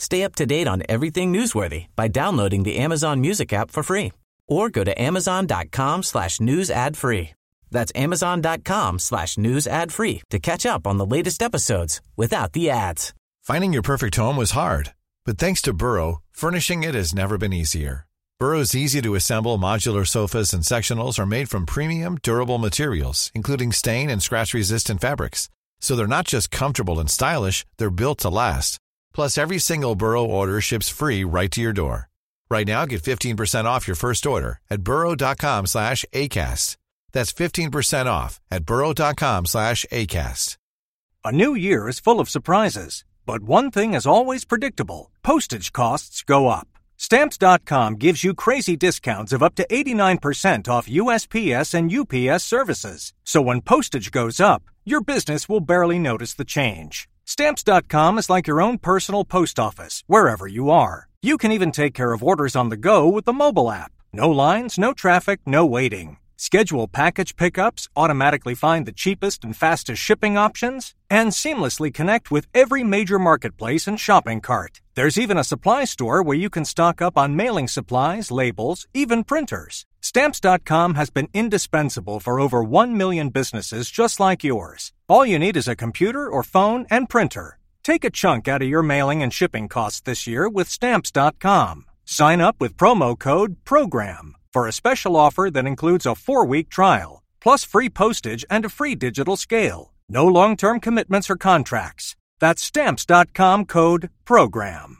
Stay up to date on everything newsworthy by downloading the Amazon Music app for free or go to amazon.com slash news ad free. That's amazon.com slash news ad free to catch up on the latest episodes without the ads. Finding your perfect home was hard, but thanks to Burrow, furnishing it has never been easier. Burrow's easy to assemble modular sofas and sectionals are made from premium, durable materials, including stain and scratch resistant fabrics. So they're not just comfortable and stylish, they're built to last. Plus, every single Burrow order ships free right to your door. Right now, get 15% off your first order at burrow.com slash ACAST. That's 15% off at burrow.com slash ACAST. A new year is full of surprises, but one thing is always predictable postage costs go up. Stamps.com gives you crazy discounts of up to 89% off USPS and UPS services. So when postage goes up, your business will barely notice the change. Stamps.com is like your own personal post office, wherever you are. You can even take care of orders on the go with the mobile app. No lines, no traffic, no waiting. Schedule package pickups, automatically find the cheapest and fastest shipping options, and seamlessly connect with every major marketplace and shopping cart. There's even a supply store where you can stock up on mailing supplies, labels, even printers. Stamps.com has been indispensable for over 1 million businesses just like yours. All you need is a computer or phone and printer. Take a chunk out of your mailing and shipping costs this year with Stamps.com. Sign up with promo code PROGRAM for a special offer that includes a four week trial, plus free postage and a free digital scale. No long term commitments or contracts. That's Stamps.com code PROGRAM.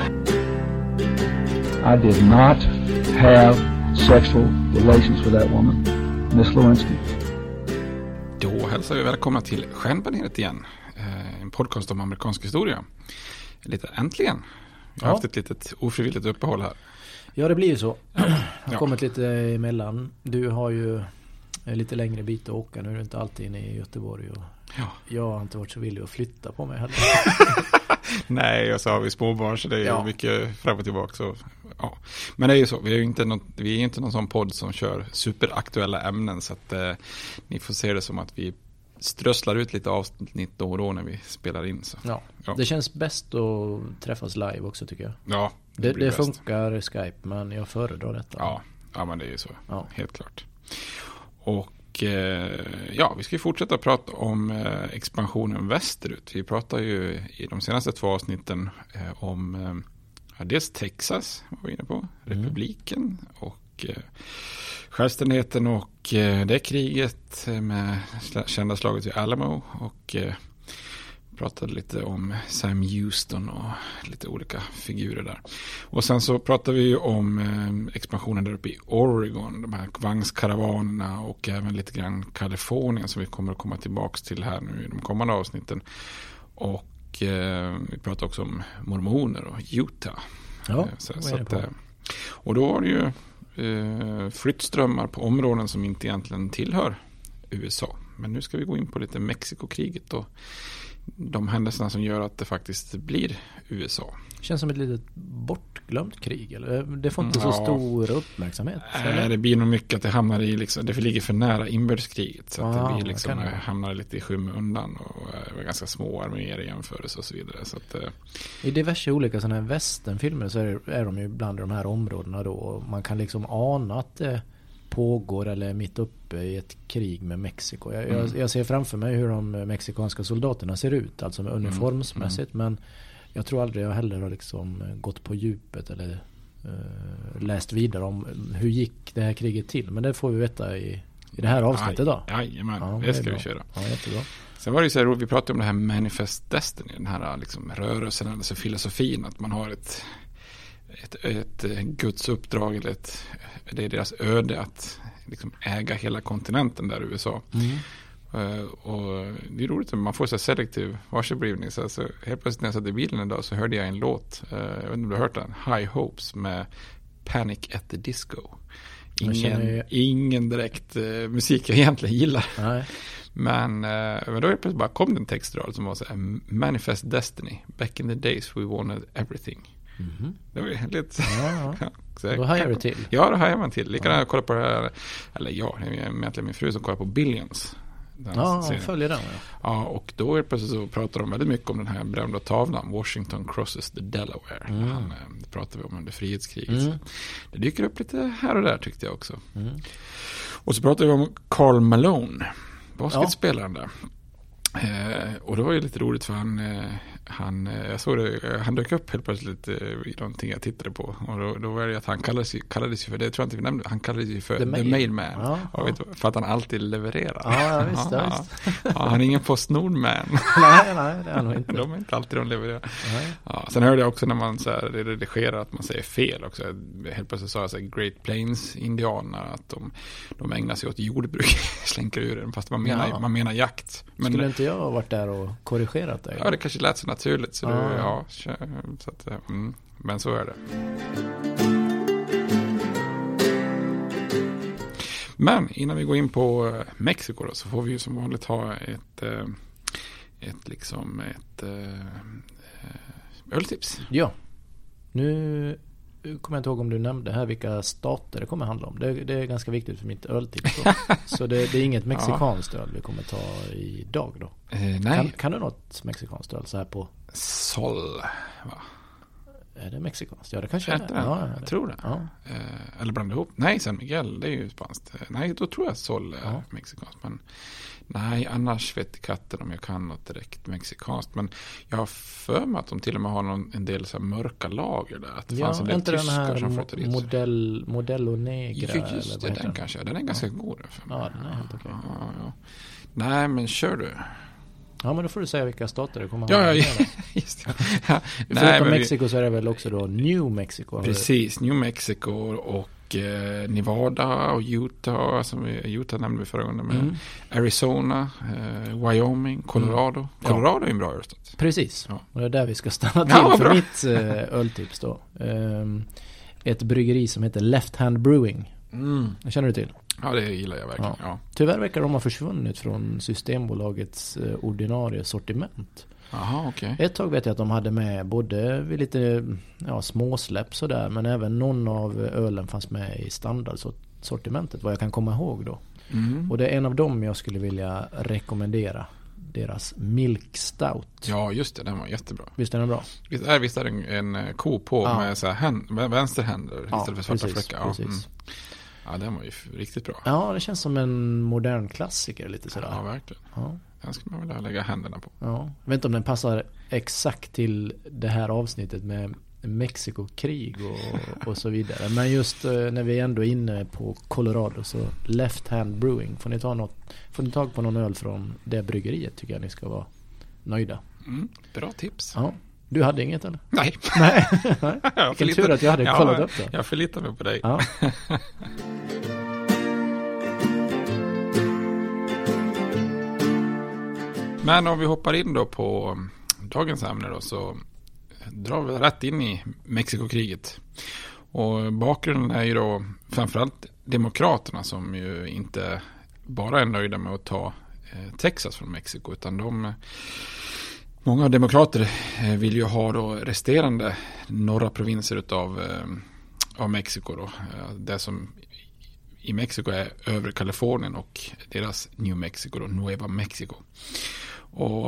I did not have sexual relations with that woman, Miss Lewinsky. Då hälsar vi välkomna till Stjärnbaneret igen. Eh, En podcast om amerikansk historia. Lite äntligen. Vi har Ja. haft ett litet ofrivilligt uppehåll här. Ja, det blir ju så. Jag har Ja. kommit lite emellan. Du har ju en lite längre bit att åka. Nu är du inte alltid inne i Göteborg. Och Ja. Jag har inte varit så villig att flytta på mig heller. Nej, och så har vi småbarn så det är Ja. mycket fram och tillbaka. Så, ja. Men det är ju så, vi är ju inte någon, vi är inte någon sån podd som kör superaktuella ämnen. Så att eh, ni får se det som att vi strösslar ut lite avsnitt då och då när vi spelar in. Så. Ja. Ja. Det känns bäst att träffas live också tycker jag. Ja, Det, det bäst. funkar Skype men jag föredrar detta. Ja, ja, men det är ju så. Ja. Helt klart. Och eh, ja, vi ska ju fortsätta prata om eh, expansionen västerut. Vi pratar ju i de senaste två avsnitten eh, om ja, dels Texas, var vi inne på, republiken och självständigheten och det kriget med kända slaget vid Alamo och pratade lite om Sam Houston och lite olika figurer där. Och sen så pratade vi ju om eh, expansionen där uppe i Oregon. De här vagnskaravanerna och även lite grann Kalifornien som vi kommer att komma tillbaka till här nu i de kommande avsnitten. Och eh, vi pratade också om mormoner och Utah. Ja, Eh, så, så att, och då var det ju eh, flyttströmmar på områden som inte egentligen tillhör USA. Men nu ska vi gå in på lite Mexikokriget och de händelserna som gör att det faktiskt blir USA. Känns som ett litet bortglömt krig eller? Det får inte Ja. så stor uppmärksamhet. Eller? det blir nog mycket att det hamnar i, liksom, det ligger för nära inbördeskriget. Så att Ah, det blir liksom, det. hamnar lite i skymundan och är ganska små arméer i jämförelse och så vidare. Så att, eh, I diverse olika sådana här westernfilmer så är, är de ju bland de här områdena då. Man kan liksom ana att det pågår eller är mitt uppe i ett krig med Mexiko. Jag, jag, Mm. jag ser framför mig hur de mexikanska soldaterna ser ut, alltså Mm. uniformsmässigt. Men jag tror aldrig jag heller har liksom gått på djupet eller eh, läst vidare om hur gick det här kriget till. Men det får vi veta i, i det här avsnittet då. Jajamän, Ja, det är ska vi bra. köra. Ja, jättebra. Sen var det ju så här, vi pratade om det här Manifest Destiny, den här liksom rörelsen, alltså filosofin, att man har ett, ett, ett eh, Guds uppdrag, eller ett, det är deras öde att liksom äga hela kontinenten där i USA. Mm. Eh, och det är roligt, man får så selektiv varseblivning. Så alltså, helt plötsligt när jag satt i bilen idag så hörde jag en låt, eh, jag vet inte om du har hört den, High Hopes med Panic at the Disco. Ingen, ingen direkt eh, musik jag egentligen gillar. Nej. Men, men då helt plötsligt bara kom det en textrad som var så här, Manifest Destiny, back in the days we wanted everything. Mhm. Det var ju lite... Ja, ja. så Då hajar du till. Ja, då hajar man till. Likadant jag kollar på det här, eller ja, det är egentligen min fru som kollar på Billions. Den Ja, serien. följer den. Ja. Ja, och då helt plötsligt så pratar de väldigt mycket om den här berömda tavlan, Washington crosses the Delaware. Mm. Han, eh, det pratar vi om under frihetskriget. Mm. Det dyker upp lite här och där tyckte jag också. Mm. Och så pratar vi om Carl Malone, basketspelaren där. Eh, och det var ju lite roligt för han, eh, han eh, jag såg det, eh, han dök upp helt plötsligt eh, i någonting jag tittade på. Och då, då var det att han kallades, kallades för, det tror jag inte vi nämnde, han kallades ju för The The, Mail. Mailman. Ja, vet, du, för att han alltid levererar. Ja, ja, visst, ja, ja, ja, han är ingen Postnord-man. nej, nej, det är han inte. De är inte alltid de levererar. Ja, sen hörde jag också när man så här redigerar att man säger fel också. Helt plötsligt sa jag så här Great Plains indianer att de, de ägnar sig åt jordbruk. Slänker ur den fast man menar, Ja. man menar jakt. Men, Skulle inte jag ha varit där och korrigerat dig? Ja, det kanske lät så naturligt. Så det, ja, så att, eh, mm, men så är det. Men innan vi går in på eh, Mexiko då, så får vi ju som vanligt ha ett, eh, ett, liksom ett öltips. Ja. Nu kommer jag inte ihåg om du nämnde här vilka stater det kommer handla om. Det, det är ganska viktigt för mitt öltips. Så det, det är inget mexikanskt öl vi kommer ta idag då. Eh, nej, Kan, kan du något mexikanskt öl så här på? Sol. Va? Är det mexikanskt? Ja det kanske är det. den? Ja, Jag tror det. Ja. Eh, eller blanda ihop. Nej, San Miguel, det är ju spanskt. Nej, då tror jag Sol är Ja. mexikanskt. Men nej, annars vet katten om jag kan något direkt mexikanskt. Men jag har för mig att de till och med har någon, en del så mörka lager där. Att det Ja, fanns en del inte den tyskar här som flyttade dit. modell, Modello Negra? Ja, just det, heter den kanske. Den är ganska god. för mig. Ja, den är helt okej. Ja, ja. Nej, men kör du. Ja men då får du säga vilka stater det kommer Ja, handla ja, just det. Ja, Förutom vi- Mexiko så är det väl också då New Mexico? Du- Precis, New Mexico och eh, Nevada och Utah. Som vi, Utah nämnde vi förra gången. Mm. Arizona, eh, Wyoming, Colorado. Colorado är en bra ölstat. Precis, Ja. och det är där vi ska stanna till Ja, för bra. mitt eh, öltips då. Ehm, ett bryggeri som heter Left Hand Brewing. Det känner du till? Ja, det gillar jag verkligen. Ja. Ja. Tyvärr verkar de ha försvunnit från Systembolagets eh, ordinarie sortiment. Jaha, okej. Ett tag vet jag att de hade med både vid lite ja, småsläpp sådär men även någon av ölen fanns med i standardsortimentet vad jag kan komma ihåg då. Mm. Och det är en av dem jag skulle vilja rekommendera. Deras Milk Stout. Ja, just det. Den var jättebra. Visst är den bra? Visst är, visst är det en, en ko på Ja. med så här hän, vänsterhänder istället för svarta precis, fläckar? Ja, precis. mm. Ja, den var ju riktigt bra. Ja, det känns som en modern klassiker lite sådär. Ja, verkligen. Ja. Den ska man vilja lägga händerna på. Ja. Jag vet inte om den passar exakt till det här avsnittet med Mexikokrig och, och så vidare. Men just eh, när vi ändå är inne på Colorado så Left Hand Brewing. Får ni, ta något, får ni tag på någon öl från det bryggeriet tycker jag ni ska vara nöjda. Mm, bra tips. Ja. Du hade inget eller? Nej. Nej. Vilken förlitar- tur att jag hade ja, kollat upp det. Jag förlitar mig på dig. Ja. Men om vi hoppar in då på dagens ämne då så drar vi rätt in i Mexikokriget. Och bakgrunden är ju då framförallt Demokraterna som ju inte bara är nöjda med att ta eh, Texas från Mexiko utan de Många demokrater eh, vill ju ha då resterande norra provinser utav eh, av Mexiko då. Eh, det som i Mexiko är övre Kalifornien och deras New Mexico då, Nueva Mexico. Och,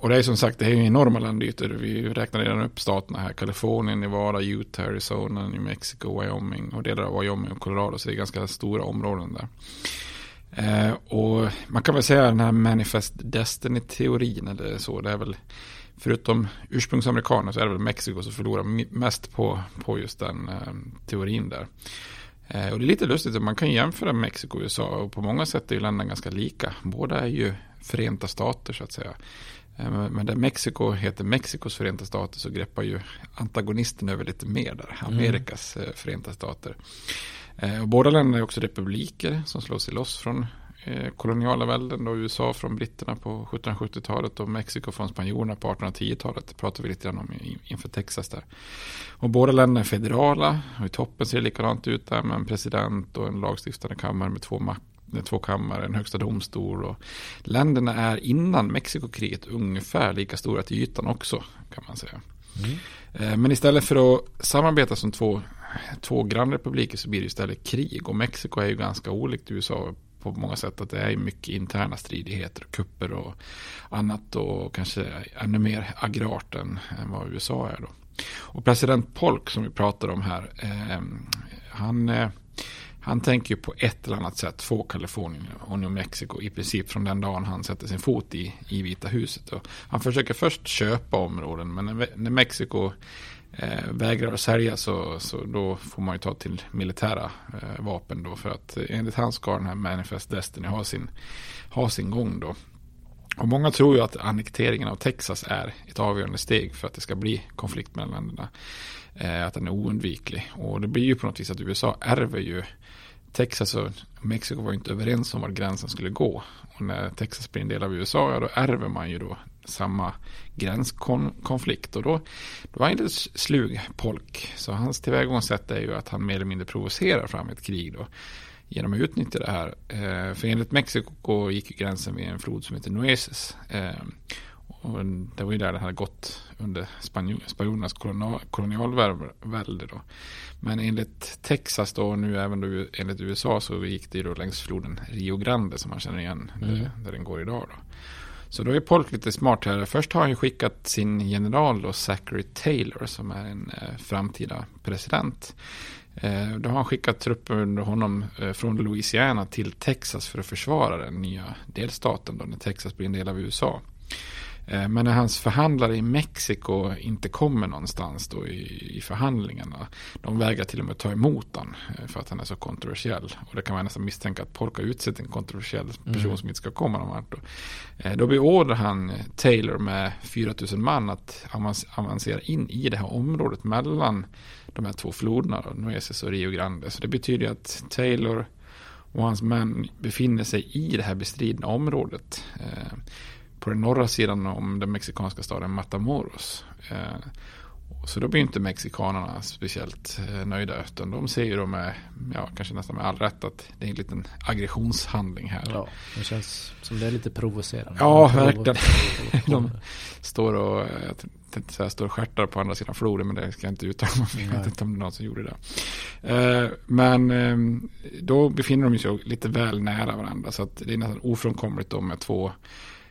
och det är som sagt, det är ju enorma landytor. Vi räknar redan upp staterna här. Kalifornien, Nevada, Utah, Arizona, New Mexico, Wyoming och delar av Wyoming och Colorado. Så det är ganska stora områden där. Eh, och man kan väl säga den här Manifest Destiny-teorin eller så. Det är väl, förutom ursprungsamerikaner så är det väl Mexiko som förlorar mest på, på just den eh, teorin där. Eh, och det är lite lustigt att man kan jämföra Mexiko och USA och på många sätt är ju länderna ganska lika. Båda är ju förenta stater så att säga. Eh, Men där Mexiko heter Mexikos förenta stater så greppar ju antagonisten över lite mer där. Amerikas eh, förenta stater. Eh, Och båda länderna är också republiker som slår sig loss från eh, koloniala välden. Då USA från britterna på 1770-talet och Mexiko från spanjorerna på 1810-talet. Det pratar vi lite grann om inför Texas där. Och båda länderna är federala. Och i toppen ser det likadant ut där med en president och en lagstiftande kammare med två makt två kammare, en högsta domstol och länderna är innan Mexikokriget ungefär lika stora till ytan också kan man säga. Eh, Men istället för att samarbeta som två, två grannrepubliker så blir det istället krig och Mexiko är ju ganska olikt USA på många sätt att det är mycket interna stridigheter, och kupper och annat och kanske ännu mer agrart än, än vad USA är då. Och president Polk som vi pratar om här, eh, han, eh, han tänker ju på ett eller annat sätt få Kalifornien och New Mexico i princip från den dagen han sätter sin fot i, i Vita huset. Och han försöker först köpa områden men när, när Mexiko eh, vägrar att sälja så, så då får man ju ta till militära eh, vapen då för att enligt han ska den här Manifest Destiny ha sin, ha sin gång då. Och många tror ju att annekteringen av Texas är ett avgörande steg för att det ska bli konflikt mellan länderna. Eh, att den är oundviklig. Och det blir ju på något vis att USA ärver ju Texas och Mexiko var ju inte överens om var gränsen skulle gå. Och när Texas blir en del av USA, ja då ärver man ju då samma gränskonflikt. Och då, då var han lite slug polk. Så hans tillvägagångssätt är ju att han mer eller mindre provocerar fram ett krig då. Genom att utnyttja det här. Eh, för enligt Mexiko gick gränsen vid en flod som heter Nueces. Eh, och det var ju där det hade gått under spanjo- spanjorernas kolonial, kolonialvälde då. Men enligt Texas då och nu även då enligt USA så gick det ju då längs floden Rio Grande som man känner igen Mm. där, där den går idag då. Så då är Polk lite smart här. Först har han ju skickat sin general då, Zachary Taylor som är en eh, framtida president. Eh, då har han skickat trupper under honom eh, från Louisiana till Texas för att försvara den nya delstaten då när Texas blir en del av USA. Eh, Men när hans förhandlare i Mexiko inte kommer någonstans då i, i förhandlingarna. De vägrar till och med ta emot han eh, för att han är så kontroversiell. Och det kan man nästan misstänka att Polk har utsett en kontroversiell person Mm. som inte ska komma någon vart. Då. Eh, Då beordrar han Taylor med 4000 man att avancera in i det här området mellan de här två floderna, Nueces och Rio Grande. Så det betyder att Taylor och hans män befinner sig i det här bestridna området. På den norra sidan om den mexikanska staden Matamoros. Eh, så då blir inte mexikanerna speciellt eh, nöjda utan de ser ju då med, ja kanske nästan med all rätt att det är en liten aggressionshandling här. Ja, det känns som det är lite provocerande. Ja, verkligen. De står och, jag tänkte säga står och stjärtar på andra sidan floden men det ska jag inte uttala mig för. Jag vet inte om det är någon som gjorde det. Eh, Men eh, då befinner de sig lite väl nära varandra så att det är nästan ofrånkomligt då med två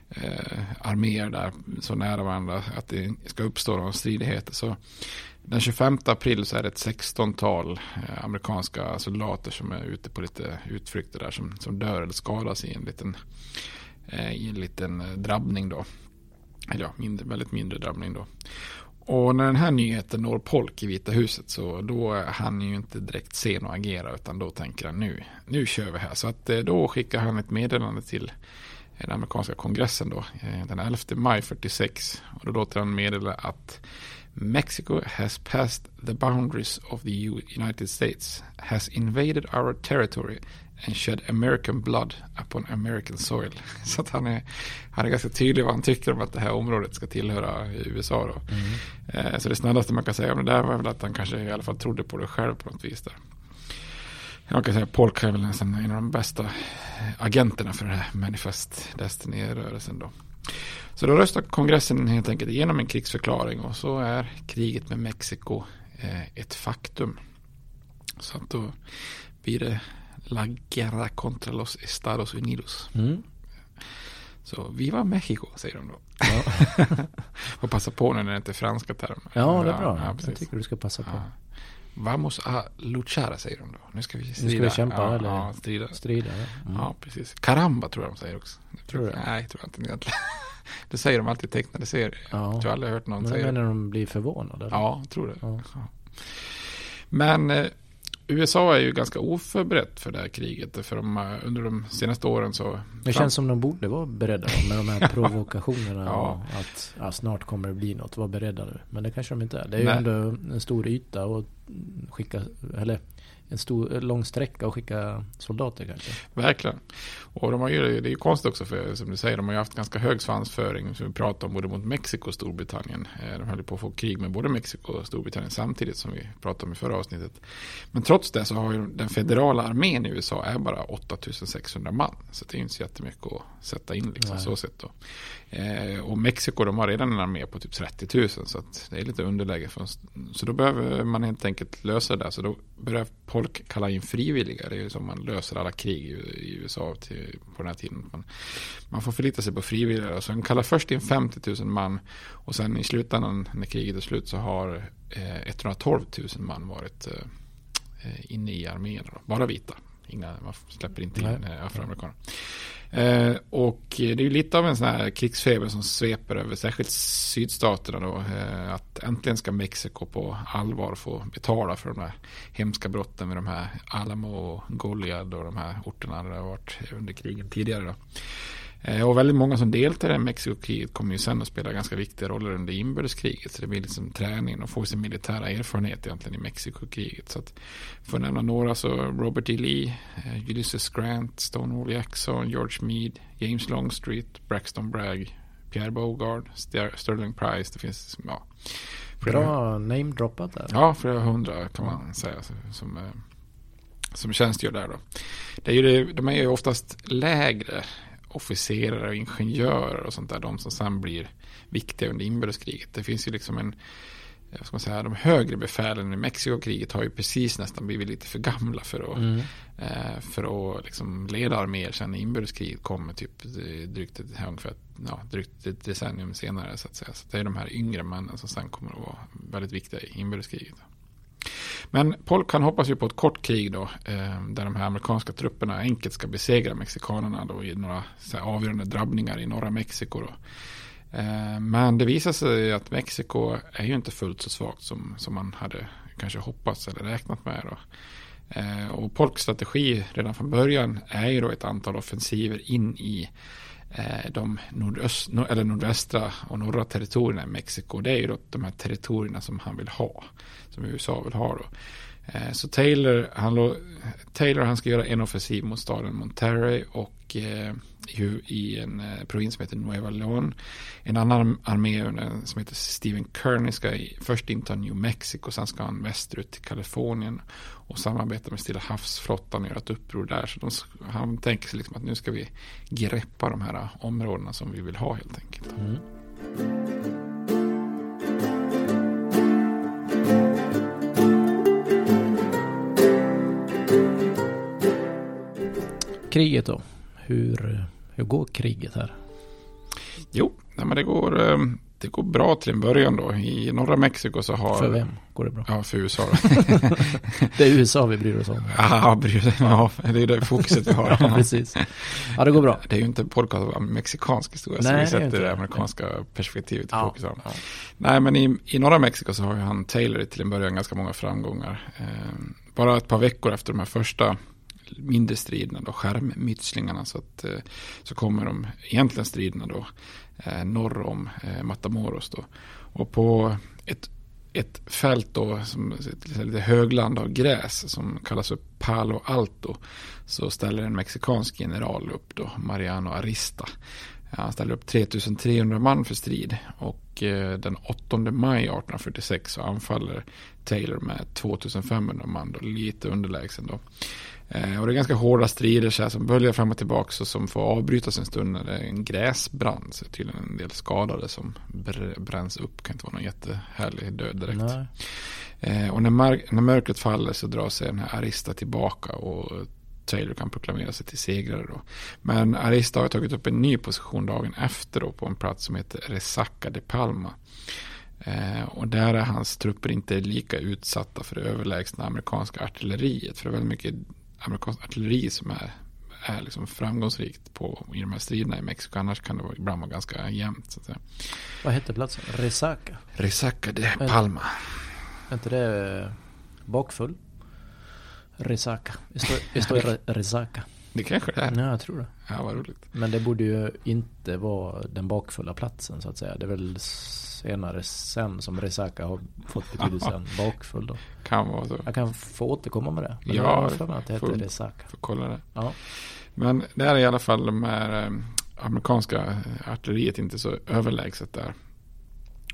eh, arméer där så nära varandra att det ska uppstå några stridigheter. Så den 25 april så är det ett 16-tal eh, amerikanska soldater som är ute på lite utflykter där som, som dör eller skadas i en liten, eh, i en liten eh, drabbning då. Eller ja, mindre, väldigt mindre drabbning då. Och när den här nyheten når Polk i Vita huset så då är han ju inte direkt sen och agera utan då tänker han nu, nu kör vi här. Så att eh, då skickar han ett meddelande till den amerikanska kongressen då, eh, den 11 maj 46. Och då låter han meddela att Mexico has passed the boundaries of the United States, has invaded our territory and shed American blood upon American soil. Så att han är, han är ganska tydlig vad han tycker om att det här området ska tillhöra USA. Då. Mm. Så det snällaste man kan säga om det där var väl att han kanske i alla fall trodde på det själv på något vis. Där. Jag kan säga att Polk är väl nästan en av de bästa agenterna för det här Manifest Destiny-rörelsen då. Så då röstar kongressen helt enkelt igenom en krigsförklaring och så är kriget med Mexiko eh, ett faktum. Så att då blir det La Guerra contra los Estados Unidos. Mm. Så Viva Mexico säger de då. Ja. Får passa på när det inte är franska termer. Ja, det är bra. Ja, jag tycker du ska passa på. Ja. Vamos a luchara säger de då. Nu ska vi strida. Nu ska vi kämpa ja, eller ja, strida. strida ja. Mm. ja, precis. Caramba tror jag de säger också. Tror du? Nej, tror jag inte egentligen. Det säger de alltid i tecknade serier. Ja. Jag tror aldrig hört någon men, säga det. Men när de blir förvånade? Eller? Ja, tror det. Ja. Men eh, USA är ju ganska oförberett för det här kriget. För de, eh, under de senaste åren så... Det känns som de borde vara beredda med de här provokationerna. ja. att ja, snart kommer det bli något. Var beredda nu. Men det kanske de inte är. Det är Nej. ju ändå en stor yta och skicka, eller en stor, lång sträcka och skicka soldater kanske. Verkligen. Och de har ju, det är ju konstigt också för som du säger, de har ju haft ganska hög svansföring som vi pratar om både mot Mexiko och Storbritannien. Eh, de höll på att få krig med både Mexiko och Storbritannien samtidigt som vi pratade om i förra avsnittet. Men trots det så har ju den federala armén i USA är bara 8600 man. Så det är ju inte så jättemycket att sätta in liksom Nej. så sett då. Eh, och Mexiko de har redan en armé på typ 30 000 så det är lite underläge. För, så då behöver man helt enkelt lösa det. Så då börjar folk kalla in frivilliga. Det är ju som man löser alla krig i, i USA till, på den här tiden. Man, man får förlita sig på frivilliga. Så de kallar först in 50 000 man och sen i slutändan när kriget är slut så har eh, 112 000 man varit eh, eh, inne i armén. Bara vita. Inga, man släpper inte in eh, afroamerikaner. Eh, och det är ju lite av en sån här krigsfeber som sveper över särskilt sydstaterna då. Eh, att äntligen ska Mexiko på allvar få betala för de här hemska brotten med de här Alamo och Goliad och de här orterna där det har varit under krigen tidigare. Då. Eh, och väldigt många som deltar i Mexikokriget kommer ju sen att spela ganska viktiga roller under inbördeskriget. Så det blir liksom träning och får sin militära erfarenhet egentligen i Mexikokriget. Så att för att nämna några så Robert E. Lee, eh, Ulysses Grant, Stonewall Jackson, George Meade, James Longstreet, Braxton Bragg, Pierre Bogard, Sterling Price. Det finns, ja. Bra namedroppat där. Ja, flera hundra kan man säga som, eh, som tjänstgör där då. Det är ju det, de är ju oftast lägre officerare och ingenjörer och sånt där. De som sen blir viktiga under inbördeskriget. Det finns ju liksom en vad ska man säga, de högre befälen i Mexikokriget har ju precis nästan blivit lite för gamla för att, mm. eh, för att liksom leda arméer sen inbördeskriget kommer typ drygt ett, ungefär, ja, drygt ett decennium senare så att säga. Så det är de här yngre männen som sen kommer att vara väldigt viktiga i inbördeskriget. Men Polk han hoppas ju på ett kort krig då, eh, där de här amerikanska trupperna enkelt ska besegra mexikanerna då i några här, avgörande drabbningar i norra Mexiko. Då. Eh, men det visar sig att Mexiko är ju inte fullt så svagt som, som man hade kanske hoppats eller räknat med. Då. Eh, och Polks strategi redan från början är ju då ett antal offensiver in i Eh, de nordöst, eller nordvästra och norra territorierna i Mexiko. Det är ju då de här territorierna som han vill ha. Som USA vill ha då. Eh, så Taylor han, Taylor han ska göra en offensiv mot staden Monterrey och eh, i en eh, provins som heter Nueva León. En annan armé eh, som heter Stephen Kearney ska först inta New Mexico, sen ska han västerut till Kalifornien och samarbeta med Stilla havsflottan och göra ett uppror där. Så de, han tänker sig liksom att nu ska vi greppa de här eh, områdena som vi vill ha helt enkelt. Mm. Kriget då? Hur, hur går kriget här? Jo, nej men det går, ehm, det går bra till en början då. I norra Mexiko så har... För vem går det bra? Ja, för USA. det är USA vi bryr oss om. Ja, bryr ja det är det fokuset vi har. ja, precis. Ja, det går bra. Det är ju inte en podcast om mexikansk historia, Nej, så vi sätter det, det amerikanska Nej. perspektivet i ja, fokus. Ja. Nej, men i, i norra Mexiko så har han Taylor till en början ganska många framgångar. Eh, bara ett par veckor efter de här första mindre striderna då, skärmmytslingarna. Så, att, eh, så kommer de egentligen striderna då eh, norr om eh, Matamoros då. Och på ett, ett fält då, som lite högland av gräs som kallas för Palo Alto. Så ställer en mexikansk general upp då, Mariano Arista. Han ställer upp 3300 man för strid och den 8 maj 1846 så anfaller Taylor med 2500 man, då, lite underlägsen då. Eh, och det är ganska hårda strider så här, som böljar fram och tillbaka och som får avbrytas en stund när det är en gräsbrand. Så tydligen en del skadade som bränns upp. Kan inte vara någon jättehärlig död direkt. Eh, och när, när mörkret faller så drar sig den här Arista tillbaka och Taylor kan proklamera sig till segrare då. Men Arista har tagit upp en ny position dagen efter då på en plats som heter Resaca de Palma. Eh, och där är hans trupper inte lika utsatta för det överlägsna amerikanska artilleriet. För det är väldigt mycket amerikanskt artilleri som är, är liksom framgångsrikt på, i de här striderna i Mexiko. Annars kan det ibland vara ganska jämnt. Så att säga. Vad hette platsen? Resaca? Resaca de Palma. Är inte det bakfull? Resaca. Det står Resaca. Det kanske det är. Ja, jag tror det. Ja, vad roligt. Men det borde ju inte vara den bakfulla platsen så att säga. Det är väl senare sen som Resaca har fått betydelsen bakfull då. Kan vara så. Jag kan få återkomma med det. Men ja, jag har att det heter Resaca. Får kolla det. Ja. Men det är i alla fall de här eh, amerikanska artilleriet inte så överlägset där.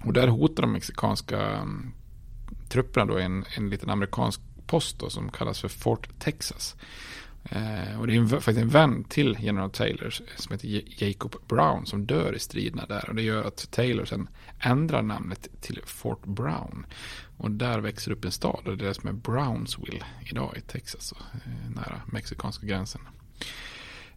Och där hotar de mexikanska um, trupperna då en, en liten amerikansk post då, som kallas för Fort Texas. Eh, och det är en, faktiskt en vän till general Taylor som heter Jacob Brown som dör i striderna där. Och det gör att Taylor sen ändrar namnet till Fort Brown. Och där växer upp en stad och det är det som är Brownsville idag i Texas, eh, nära mexikanska gränsen.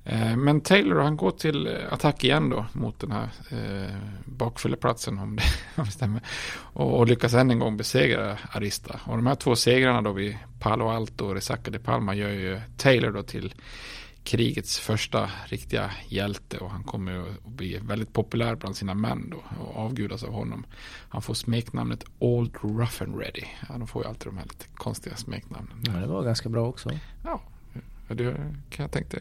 Eh, men Taylor han går till attack igen då mot den här eh, bakfylleplatsen om det, om det stämmer. Och, och, lyckas än en gång besegra Arista. Och de här två segrarna då vid Palo Alto och Resaca de Palma gör ju Taylor då till krigets första riktiga hjälte och han kommer att bli väldigt populär bland sina män då och avgudas av honom. Han får smeknamnet Old Rough and Ready. Ja, de får ju alltid de här lite konstiga smeknamnen. Ja, det var ganska bra också. Ja, det kan jag tänka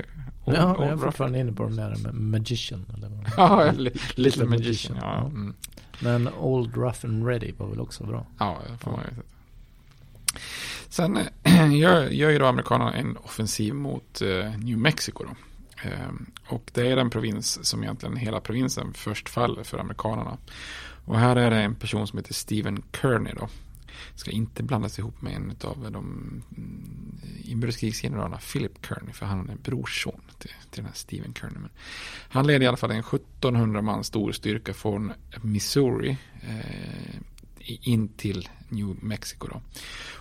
Old, ja, jag är fortfarande inne på de där med Magician. Eller vad? ja, Little Magician. Ja. Mm. Men Old Rough and Ready var väl också bra? Ja, det får man ju Sen äh, gör, gör ju då amerikanerna en offensiv mot äh, New Mexico. Då. Äh, och det är den provins som egentligen hela provinsen först faller för amerikanerna. Och här är det en person som heter Stephen Kearney då ska inte blandas ihop med en av de mm, inbördeskrigsgeneralerna Philip Kearney, för han är brorson till, till den här Stephen Kearney. Men han leder i alla fall en 1700 man stor styrka från Missouri eh, in till New Mexico. Då.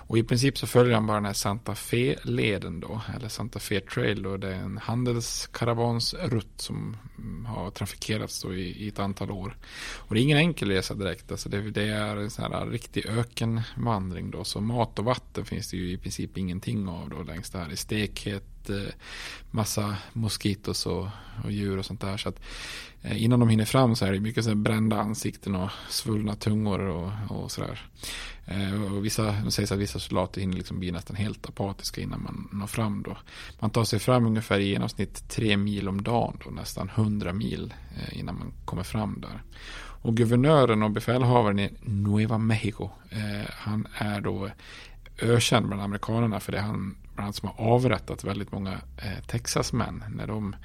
Och i princip så följer han bara den här Santa Fe-leden då, eller Santa Fe Trail då. Det är en handelskaravansrutt som mm, har trafikerats då i, i, ett antal år. Och det är ingen enkel resa direkt, alltså det, det är en sån här riktig ökenvandring då. Så mat och vatten finns det ju i princip ingenting av då längs det här. i stekhet, eh, massa moskitos och, och djur och sånt där. Så att eh, innan de hinner fram så är det mycket så brända ansikten och svullna tungor och, och sådär. Eh, och vissa, det sägs att vissa vissa soldater hinner liksom bli nästan helt apatiska innan man når fram då. Man tar sig fram ungefär i genomsnitt tre mil om dagen då, nästan hundra mil eh, innan man kommer fram där. Och guvernören och befälhavaren i Nueva Mexico, eh, han är då ökänd bland amerikanerna för det han bland annat som har avrättat väldigt många eh, Texasmän när, de,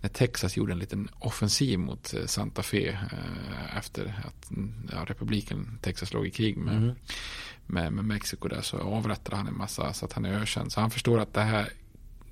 när Texas gjorde en liten offensiv mot eh, Santa Fe eh, efter att ja, republiken Texas låg i krig med, mm. med, med Mexiko där så avrättade han en massa så att han är ökänd. Så han förstår att det här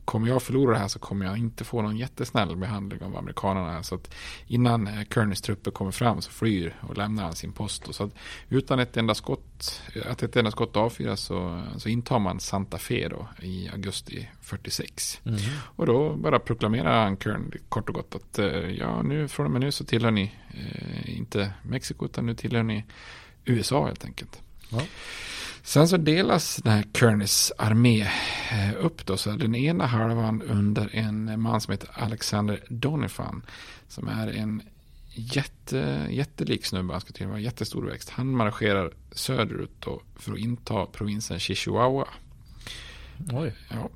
kommer jag förlora det här så kommer jag inte få någon jättesnäll behandling av amerikanerna. Så att innan eh, Kerneys trupper kommer fram så flyr och lämnar han sin post. Så att utan ett enda skott, att ett enda skott avfyras så, så intar man Santa Fe då i augusti 46. Mm. Och då bara proklamerar han Kern kort och gott att eh, ja, nu från och med nu så tillhör ni eh, inte Mexiko utan nu tillhör ni USA helt enkelt. Ja. Sen så delas den här Kernis armé eh, upp då. Så den ena halvan under en man som heter Alexander Donifan. Som är en jätte, jättelik snubbe. Han ska till vara jättestor växt. Han marscherar söderut då för att inta provinsen Chihuahua. Oj. Ja.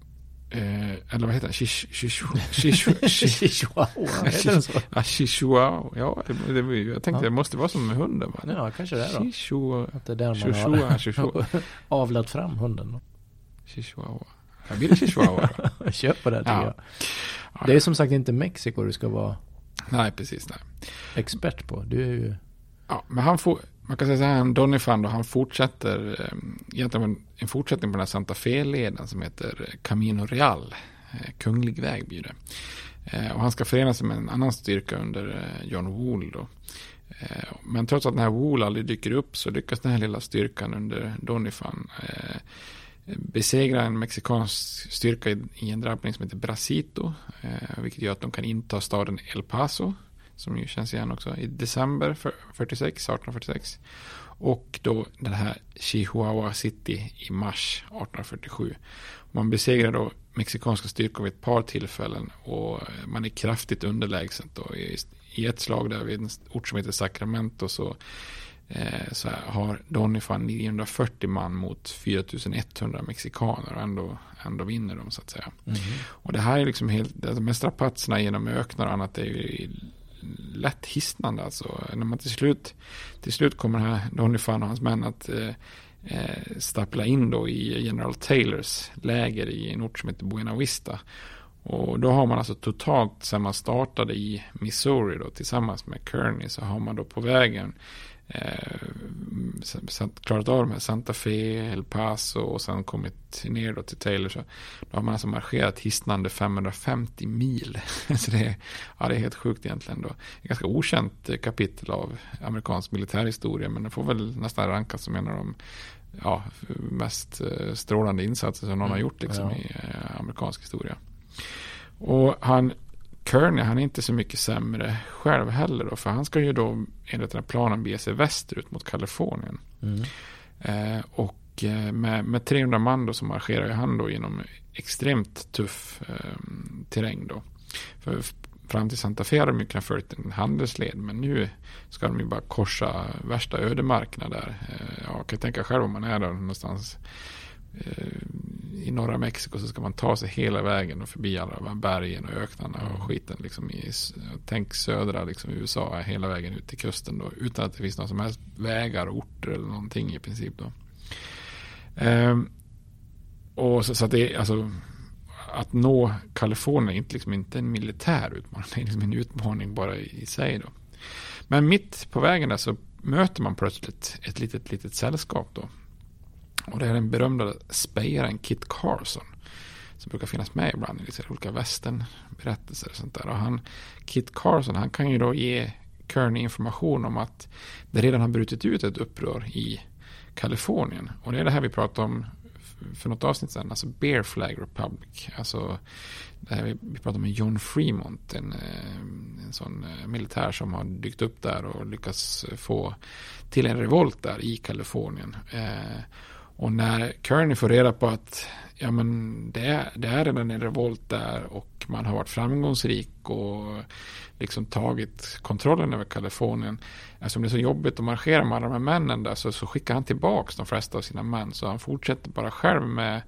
Eh, eller vad heter? Shish- Chihuahua. Chihuahua, den? Ja, Chihuahua. Ja, det, det, jag tänkte Ja. det måste vara som med hunden. Va? Ja, kanske det är då. Chihuahua. Att det är där man Chihuahua, har Chihuahua. avlat fram hunden. då. Chihuahua. Jag blir det Chihuahua? Köp på det tycker Ja. jag. Ja, Det är som sagt inte Mexiko du ska vara Nej, precis. Nej. expert på. Du är ju... Ja, men han får, man kan säga så här, Donny Fan då, han fortsätter, eh, egentligen en fortsättning på den här Santa Fe-leden som heter Camino Real, eh, kunglig väg blir det. Eh, och han ska förena sig med en annan styrka under John Wool då. Men trots att den här Wool aldrig dyker upp så lyckas den här lilla styrkan under Donny Fan eh, besegra en mexikansk styrka i, en drabbning som heter Bracito, eh, vilket gör att de kan inta staden El Paso som ju känns igen också, i december för- 46, 1846. Och då den här Chihuahua City i mars 1847. Man besegrar då mexikanska styrkor vid ett par tillfällen och man är kraftigt underlägset då. I, ett slag där vid en ort som heter Sacramento så, eh, så här har Donifan 940 man mot 4100 mexikaner och ändå, ändå vinner de så att säga. Och det här är liksom helt, alltså med strapatserna genom öknar och annat är ju lätt hisnande alltså. När man till slut, till slut kommer här Donny Fan och hans män att eh, eh, stappla in då i General Taylors läger i en ort som heter Buena Vista. Och då har man alltså totalt sen man startade i Missouri då tillsammans med Kearney så har man då på vägen eh, klarat av de här Santa Fe, El Paso och sen kommit ner då till Taylor. Så då har man alltså marscherat hisnande 550 mil. så det är, ja, det är helt sjukt egentligen då. Ett ganska okänt eh, kapitel av amerikansk militärhistoria men det får väl nästan rankas som en av de ja, mest eh, strålande insatser som någon har gjort liksom, ja. i eh, amerikansk historia. Och han, Kearney, han är inte så mycket sämre själv heller då, för han ska ju då enligt den här planen bege sig västerut mot Kalifornien. Mm. Eh, och eh, med, med 300 man då så marscherar han då genom extremt tuff eh, terräng då. För fram till Santa Fe har de ju kunnat följa en handelsled, men nu ska de ju bara korsa värsta ödemarkerna där. Eh, ja, jag kan tänka själv om man är där någonstans Eh, i norra Mexiko så ska man ta sig hela vägen och förbi alla de här bergen och öknarna och skiten. Liksom i, tänk södra liksom, USA hela vägen ut till kusten då, utan att det finns några som helst vägar, orter eller någonting i princip. Då. Ehm, och så, så att det alltså att nå Kalifornien är inte, liksom inte en militär utmaning, det är liksom en utmaning bara i, i sig. Då. Men mitt på vägen där så möter man plötsligt ett litet, litet sällskap då. Och det är den berömda spejaren Kit Carson. Som brukar finnas med ibland i lite olika västernberättelser och sånt där. Och han, Kit Carson, han kan ju då ge Kearney information om att det redan har brutit ut ett upprör i Kalifornien. Och det är det här vi pratade om för något avsnitt sedan, alltså Bear Flag Republic. Alltså det här vi, vi pratade med John Fremont, en, eh, en sån eh, militär som har dykt upp där och lyckats få till en revolt där i Kalifornien. Eh, och när Kearney får reda på att ja, men det, är, det är redan en revolt där och man har varit framgångsrik och liksom tagit kontrollen över Kalifornien. Eftersom det är så jobbigt att marschera med alla de här männen där så, så skickar han tillbaka de flesta av sina män. Så han fortsätter bara själv med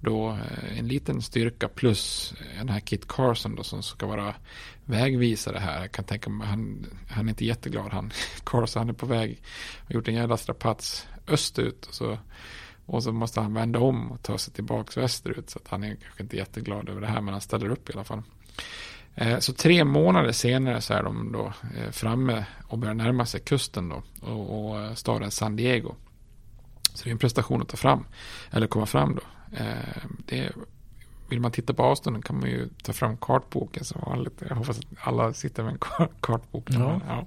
då eh, en liten styrka plus den här Kit Carson då som ska vara vägvisare här. Jag kan tänka mig, han, han är inte jätteglad han. Carson han är på väg, har gjort en jävla strapats österut och så, och så måste han vända om och ta sig tillbaka västerut. Så han är kanske inte jätteglad över det här men han ställer upp i alla fall. Eh, Så tre månader senare så är de då eh, framme och börjar närma sig kusten då och, och eh, staden San Diego. Så det är en prestation att ta fram, eller komma fram då. Det, vill man titta på avstånden kan man ju ta fram kartboken som vanligt. Jag hoppas att alla sitter med en kar- kartbok. Ja. Ja,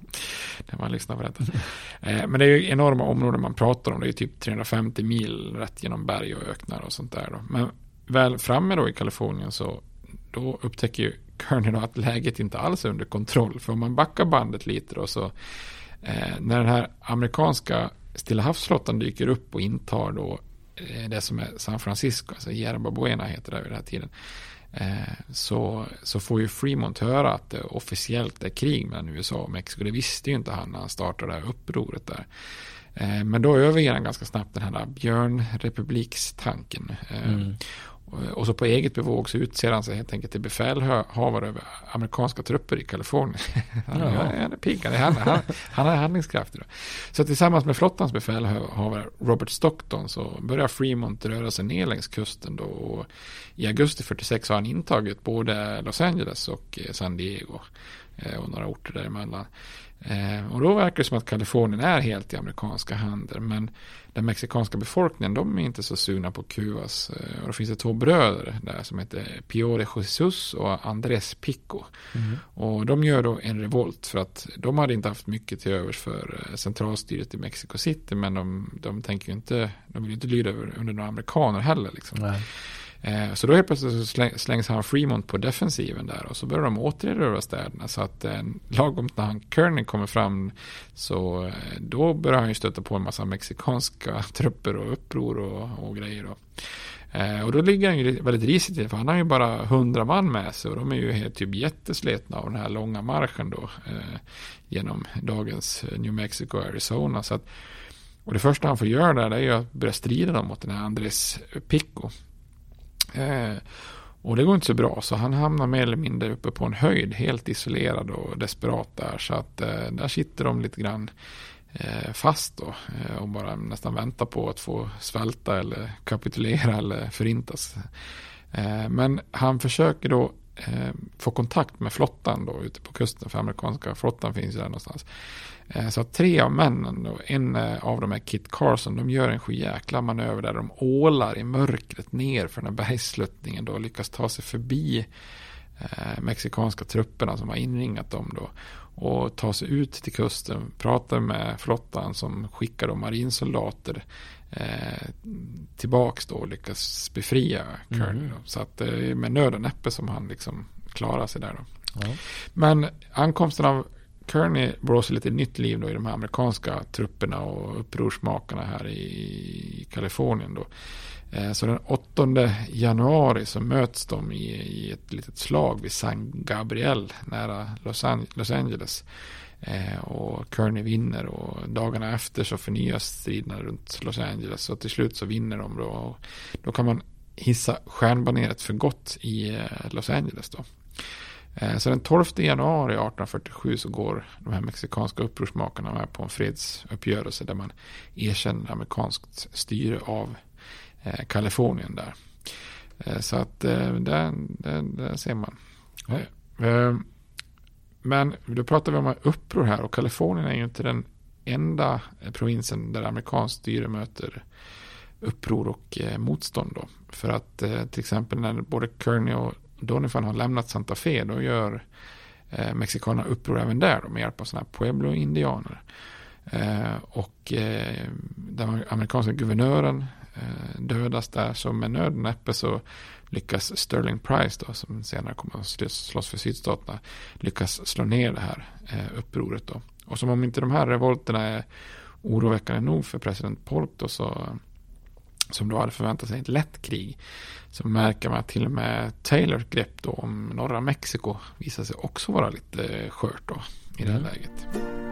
när man lyssnar på detta. Eh, Men det är ju enorma områden man pratar om. Det är ju typ 350 mil rätt genom berg och öknar och sånt där. Då. Men väl framme då i Kalifornien så då upptäcker ju Kearney då att läget inte alls är under kontroll. För om man backar bandet lite då så eh, när den här amerikanska Stilla havsflottan dyker upp och intar då eh, det som är San Francisco, alltså Yerba Buena heter det vid den här tiden. Eh, så, så får ju Fremont höra att det officiellt är krig mellan USA och Mexiko. Det visste ju inte han när han startade det här upproret där. Eh, men då överger han ganska snabbt den här björnrepublikstanken. Eh, mm. Och så på eget bevåg så utser han sig helt enkelt till befälhavare över amerikanska trupper i Kalifornien. han, ja. han är pigg, han, han, han är handlingskraftig. Då. Så tillsammans med flottans befälhavare Robert Stockton så börjar Fremont röra sig ner längs kusten då. Och I augusti 46 har han intagit både Los Angeles och eh, San Diego eh, och några orter däremellan. Eh, och då verkar det som att Kalifornien är helt i amerikanska händer. Men den mexikanska befolkningen, de är inte så sugna på Kuvas. Eh, och då finns det två bröder där som heter Pio de Jesus och Andrés Pico. Mm. Och de gör då en revolt för att de hade inte haft mycket till övers för eh, centralstyret i Mexico City. Men de, de tänker inte, de vill inte lyda under några amerikaner heller. Liksom. Nej. Eh, så då helt plötsligt så slängs han Fremont på defensiven där och så börjar de återerövra städerna. Så att eh, lagom när han Kearney kommer fram så eh, då börjar han ju stöta på en massa mexikanska trupper och uppror och, och grejer. Då. Eh, och då ligger han ju väldigt risigt till för han har ju bara hundra man med sig och de är ju helt typ jättesletna av den här långa marschen då eh, genom dagens eh, New Mexico och Arizona. Så att, och det första han får göra där är ju att börja strida mot den här Andres Pico. Eh, och det går inte så bra så han hamnar mer eller mindre uppe på en höjd helt isolerad och desperat där. Så att eh, där sitter de lite grann eh, fast då eh, och bara nästan väntar på att få svälta eller kapitulera eller förintas. Eh, men han försöker då Eh, få kontakt med flottan då ute på kusten för amerikanska flottan finns ju där någonstans. Eh, så att tre av männen, då, en eh, av dem är Kit Carson, de gör en sjujäkla manöver där de ålar i mörkret ner för den här bergssluttningen då och lyckas ta sig förbi eh, mexikanska trupperna som har inringat dem då och ta sig ut till kusten, prata med flottan som skickar då marinsoldater eh, tillbaks då och lyckas befria Kearney. Mm. Så att det är med nöd och näppe som han liksom klarar sig där då. Ja. Men ankomsten av Kearney blåser lite nytt liv då i de här amerikanska trupperna och upprorsmakarna här i Kalifornien då. Eh, så den 8 januari så möts de i, i ett litet slag vid San Gabriel nära Los Angeles. Eh, och Kearney vinner och dagarna efter så förnyas striderna runt Los Angeles. Och till slut så vinner de då. Och då kan man hissa stjärnbaneret för gott i eh, Los Angeles då. Eh, så den 12 januari 1847 så går de här mexikanska upprorsmakarna med på en fredsuppgörelse där man erkänner amerikanskt styre av Kalifornien där. Så att där, där, där ser man. Ja. Men då pratar vi om uppror här och Kalifornien är ju inte den enda provinsen där amerikanskt styre möter uppror och eh, motstånd. Då. För att eh, till exempel när både Kearney och Donifan har lämnat Santa Fe då gör eh, mexikanerna uppror även där då, med hjälp av sådana här pueblo-indianer. Eh, och eh, den amerikanska guvernören dödas där så med nöd och näppe så lyckas Sterling Price då som senare kommer att slåss för sydstaterna lyckas slå ner det här eh, upproret då. Och som om inte de här revolterna är oroväckande nog för president Polk då så som då hade förväntat sig ett lätt krig. Så märker man att till och med Taylors grepp då om norra Mexiko visar sig också vara lite skört då i det här mm. läget.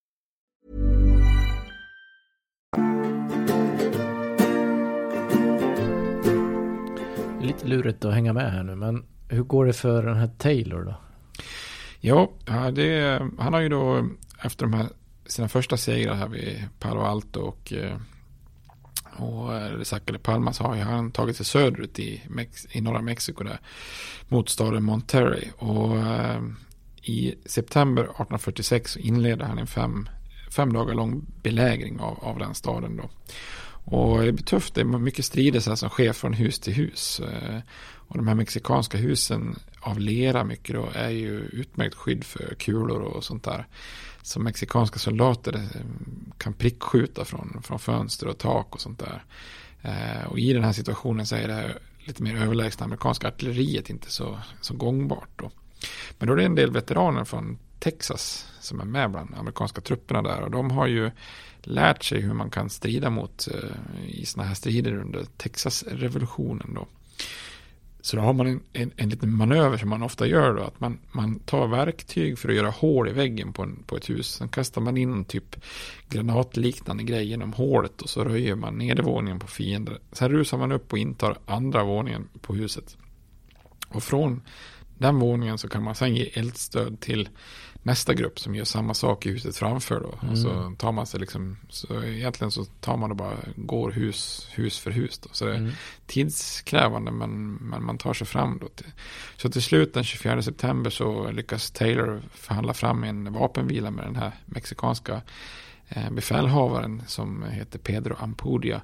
Lite lurigt att hänga med här nu, men hur går det för den här Taylor då? Jo, det, han har ju då efter de här sina första segrar här vid Palo Alto och eh, Och eh, Palmas har ju han tagit sig söderut i, Mex i norra Mexiko där. Mot staden Monterrey. Och eh, i september 1846 inledde han en fem, fem dagar lång belägring av, av den staden då. Och det blir tufft, det är mycket strider som sker från hus till hus. Eh, och de här mexikanska husen av lera mycket då är ju utmärkt skydd för kulor och sånt där. Så mexikanska soldater eh, kan prickskjuta från, från fönster och tak och sånt där. Eh, och i den här situationen så är det lite mer överlägsna amerikanska artilleriet inte så, så gångbart då. Men då är det en del veteraner från Texas som är med bland amerikanska trupperna där och de har ju lärt sig hur man kan strida mot eh, i sådana här strider under Texas-revolutionen då. Så då har man en, en, en liten manöver som man ofta gör då. Att man, man tar verktyg för att göra hål i väggen på, en, på ett hus. Sen kastar man in typ granatliknande grej genom hålet och så röjer man nedervåningen på fiender. Sen rusar man upp och intar andra våningen på huset. Och från den våningen så kan man sen ge eldstöd till nästa grupp som gör samma sak i huset framför då. Mm. Och så tar man sig liksom, så egentligen så tar man och bara går hus, hus för hus då. Så det är mm. tidskrävande men, men man tar sig fram då. Till, så till slut den 24 september så lyckas Taylor förhandla fram en vapenvila med den här mexikanska eh, befälhavaren som heter Pedro Ampudia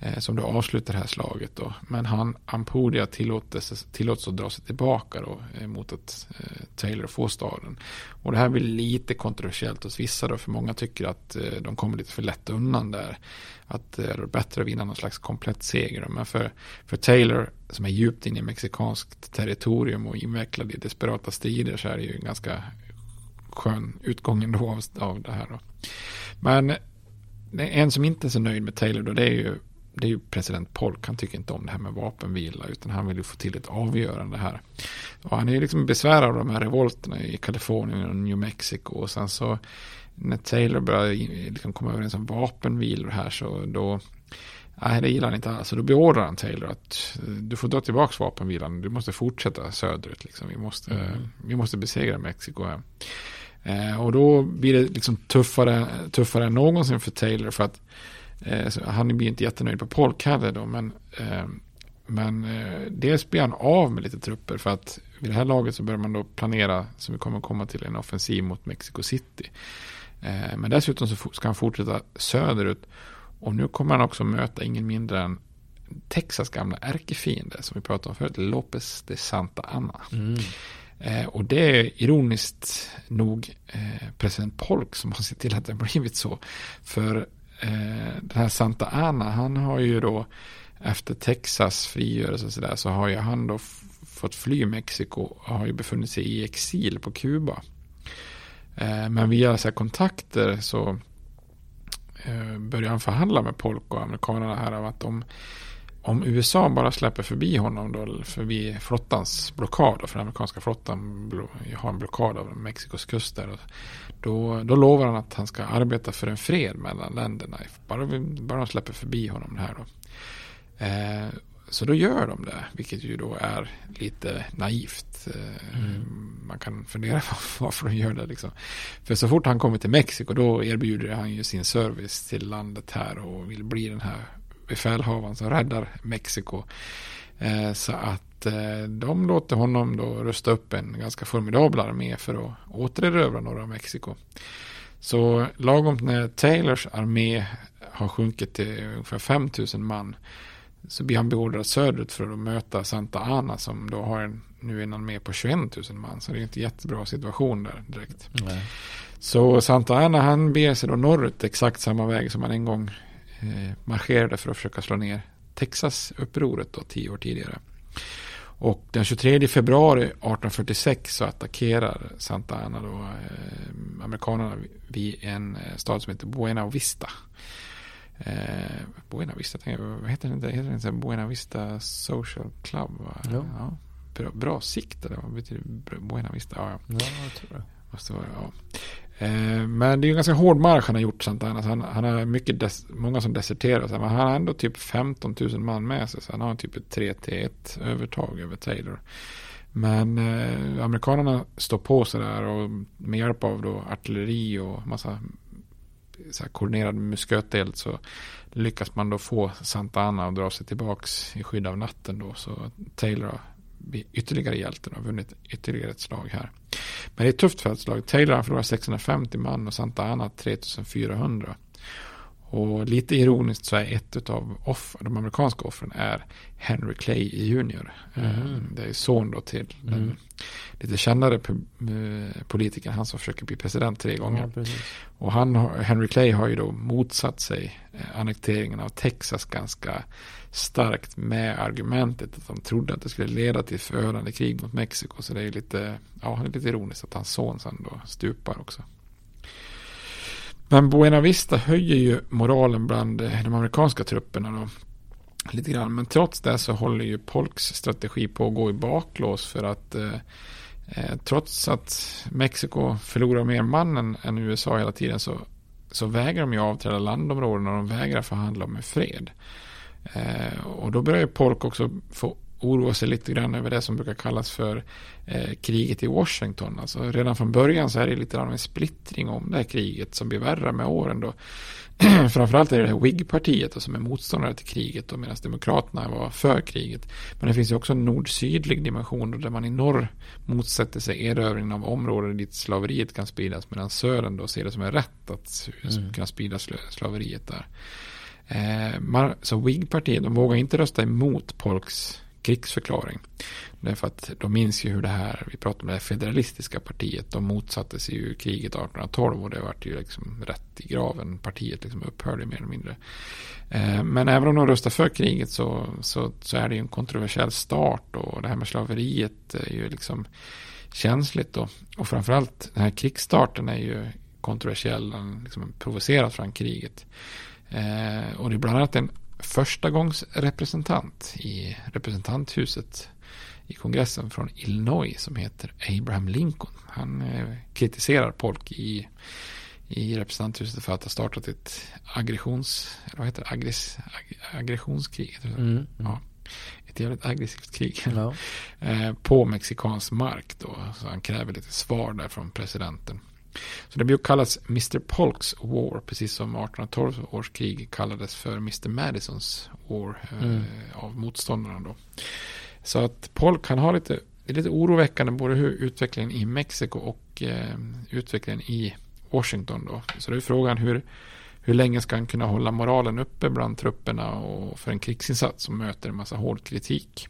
Eh, som då avslutar det här slaget. Då. Men han, Ampudia, tillåts, tillåts att dra sig tillbaka då, eh, mot att eh, Taylor får staden. Och det här blir lite kontroversiellt hos vissa då, för många tycker att eh, de kommer lite för lätt undan där. Att eh, det är bättre att vinna någon slags komplett seger. Men för, för Taylor, som är djupt inne i mexikanskt territorium och invecklad i desperata strider, så är det ju en ganska skön utgång ändå av, av det här. Då. Men eh, en som inte är så nöjd med Taylor då, det är ju det är ju president Polk, han tycker inte om det här med vapenvila utan han vill ju få till ett avgörande här. Och han är ju liksom besvärad av de här revolterna i Kalifornien och New Mexico och sen så när Taylor börjar liksom komma överens om vapenvilor här så då Nej, det gillar han inte alls. Så då beordrar han Taylor att du får dra tillbaka vapenvilan. Du måste fortsätta söderut. Liksom. Vi, måste, mm. vi måste besegra Mexiko här. Eh, och då blir det liksom tuffare, tuffare än någonsin för Taylor. För att Eh, han blir inte jättenöjd på Polk heller då, men, eh, men eh, dels blir han av med lite trupper för att vid det här laget så börjar man då planera, som vi kommer komma till, en offensiv mot Mexico City. Eh, men dessutom så ska han fortsätta söderut och nu kommer han också möta ingen mindre än Texas gamla ärkefiende som vi pratade om förut, Lopez de Santa Anna. Mm. Eh, och det är ironiskt nog eh, president Polk som har sett till att det har blivit så. För Eh, den här Santa Ana, han har ju då efter Texas frigörelse och sådär så har ju han då fått fly Mexiko och har ju befunnit sig i exil på Kuba. Eh, men via så kontakter så eh, börjar han förhandla med Polk och amerikanerna här av att de om USA bara släpper förbi honom då, förbi flottans blockad, för den amerikanska flottan har en blockad av Mexikos kuster, då, då lovar han att han ska arbeta för en fred mellan länderna, bara, bara de släpper förbi honom här då. Eh, så då gör de det, vilket ju då är lite naivt. Eh, mm. Man kan fundera på varför de gör det. Liksom. För så fort han kommer till Mexiko då erbjuder han ju sin service till landet här och vill bli den här befälhavaren som räddar Mexiko. Eh, så att eh, de låter honom då rusta upp en ganska formidabel armé för att återerövra norra Mexiko. Så lagom när Taylors armé har sjunkit till ungefär 5000 man så blir han beordrad söderut för att möta Santa Ana som då har en, nu en armé på 21 000 man. Så det är inte jättebra situation där direkt. Nej. Så Santa Ana han beger sig då norrut exakt samma väg som han en gång marscherade för att försöka slå ner Texas-upproret då, tio år tidigare. Och den 23 februari 1846 så attackerar Santa Ana då eh, amerikanerna vid en eh, stad som heter Buena Vista. Eh, Buena Vista, jag, vad heter det? Heter det Buena Vista Social Club? Ja. ja. Bra, bra sikt, eller vad betyder Buena Vista? Ja, ja. ja jag tror det. Måste vara, ja. Eh, men det är en ganska hård marsch han har gjort. Santana. Alltså, han, han har mycket des, många som deserterar. Men han har ändå typ 15 000 man med sig. Så han har typ ett 3 1 övertag över Taylor. Men eh, amerikanerna står på sådär. och med hjälp av då artilleri och massa så här koordinerad musköteld så lyckas man då få Santa Anna att dra sig tillbaks i skydd av natten då. Så Taylor har ytterligare hjälten och vunnit ytterligare ett slag här. Men det är ett tufft fältslag. Taylor han förlorar 650 man och Santa Ana 3400. Och lite ironiskt så är ett av offer, de amerikanska offren är Henry Clay Jr. Mm. Det är son då till mm. den lite kändare eh, politikern, han som försöker bli president tre gånger. Ja, och han, Henry Clay har ju då motsatt sig eh, annekteringen av Texas ganska starkt med argumentet att de trodde att det skulle leda till förödande krig mot Mexiko. Så det är lite, ja, det är lite ironiskt att hans son sen då stupar också. Men Buena Vista höjer ju moralen bland eh, de amerikanska trupperna då. Lite grann. Men trots det så håller ju Polks strategi på att gå i baklås för att eh, eh trots att Mexiko förlorar mer man än, än, USA hela tiden så, så vägrar de ju avträda landområden och de vägrar förhandla om en fred. Eh, och då börjar ju Polk också få oroa sig lite grann över det som brukar kallas för eh, kriget i Washington. Alltså redan från början så är det lite grann en splittring om det här kriget som blir värre med åren då. Framförallt är det det här Whig-partiet som är motståndare till kriget och medan Demokraterna var för kriget. Men det finns ju också en nord-sydlig dimension där man i norr motsätter sig erövringen av områden dit slaveriet kan spridas medan södern då ser det som en rätt att mm. kunna sprida slaveriet där. Eh, man, så Whig-partiet, de vågar inte rösta emot Polks krigsförklaring. Därför att de minns ju hur det här, vi pratar om det här federalistiska partiet, de motsatte sig ju kriget 1812 och det vart ju liksom rätt i graven. Partiet liksom upphörde mer eller mindre. Eh, men även om de röstar för kriget så, så, så är det ju en kontroversiell start och det här med slaveriet är ju liksom känsligt då. Och framförallt den här krigsstarten är ju kontroversiell, liksom provocerat fram kriget. Eh, och det är bland annat en förstagångsrepresentant i representanthuset i kongressen från Illinois som heter Abraham Lincoln. Han eh, kritiserar Polk i, i representanthuset för att ha startat ett aggressions, eller vad heter det, Aggress, ag, aggressionskrig. Mm, mm. Ja, ett jävligt aggressivt krig. Ja. eh, på mexikansk mark då. Så han kräver lite svar där från presidenten. Så det brukar kallas Mr. Polks War, precis som 1812 års krig kallades för Mr. Madisons War eh, mm. av motståndarna då. Så att Polk kan ha lite, det är lite oroväckande både hur utvecklingen i Mexiko och eh, utvecklingen i Washington då. Så det är frågan hur, hur länge ska han kunna hålla moralen uppe bland trupperna och för en krigsinsats som möter en massa hård kritik.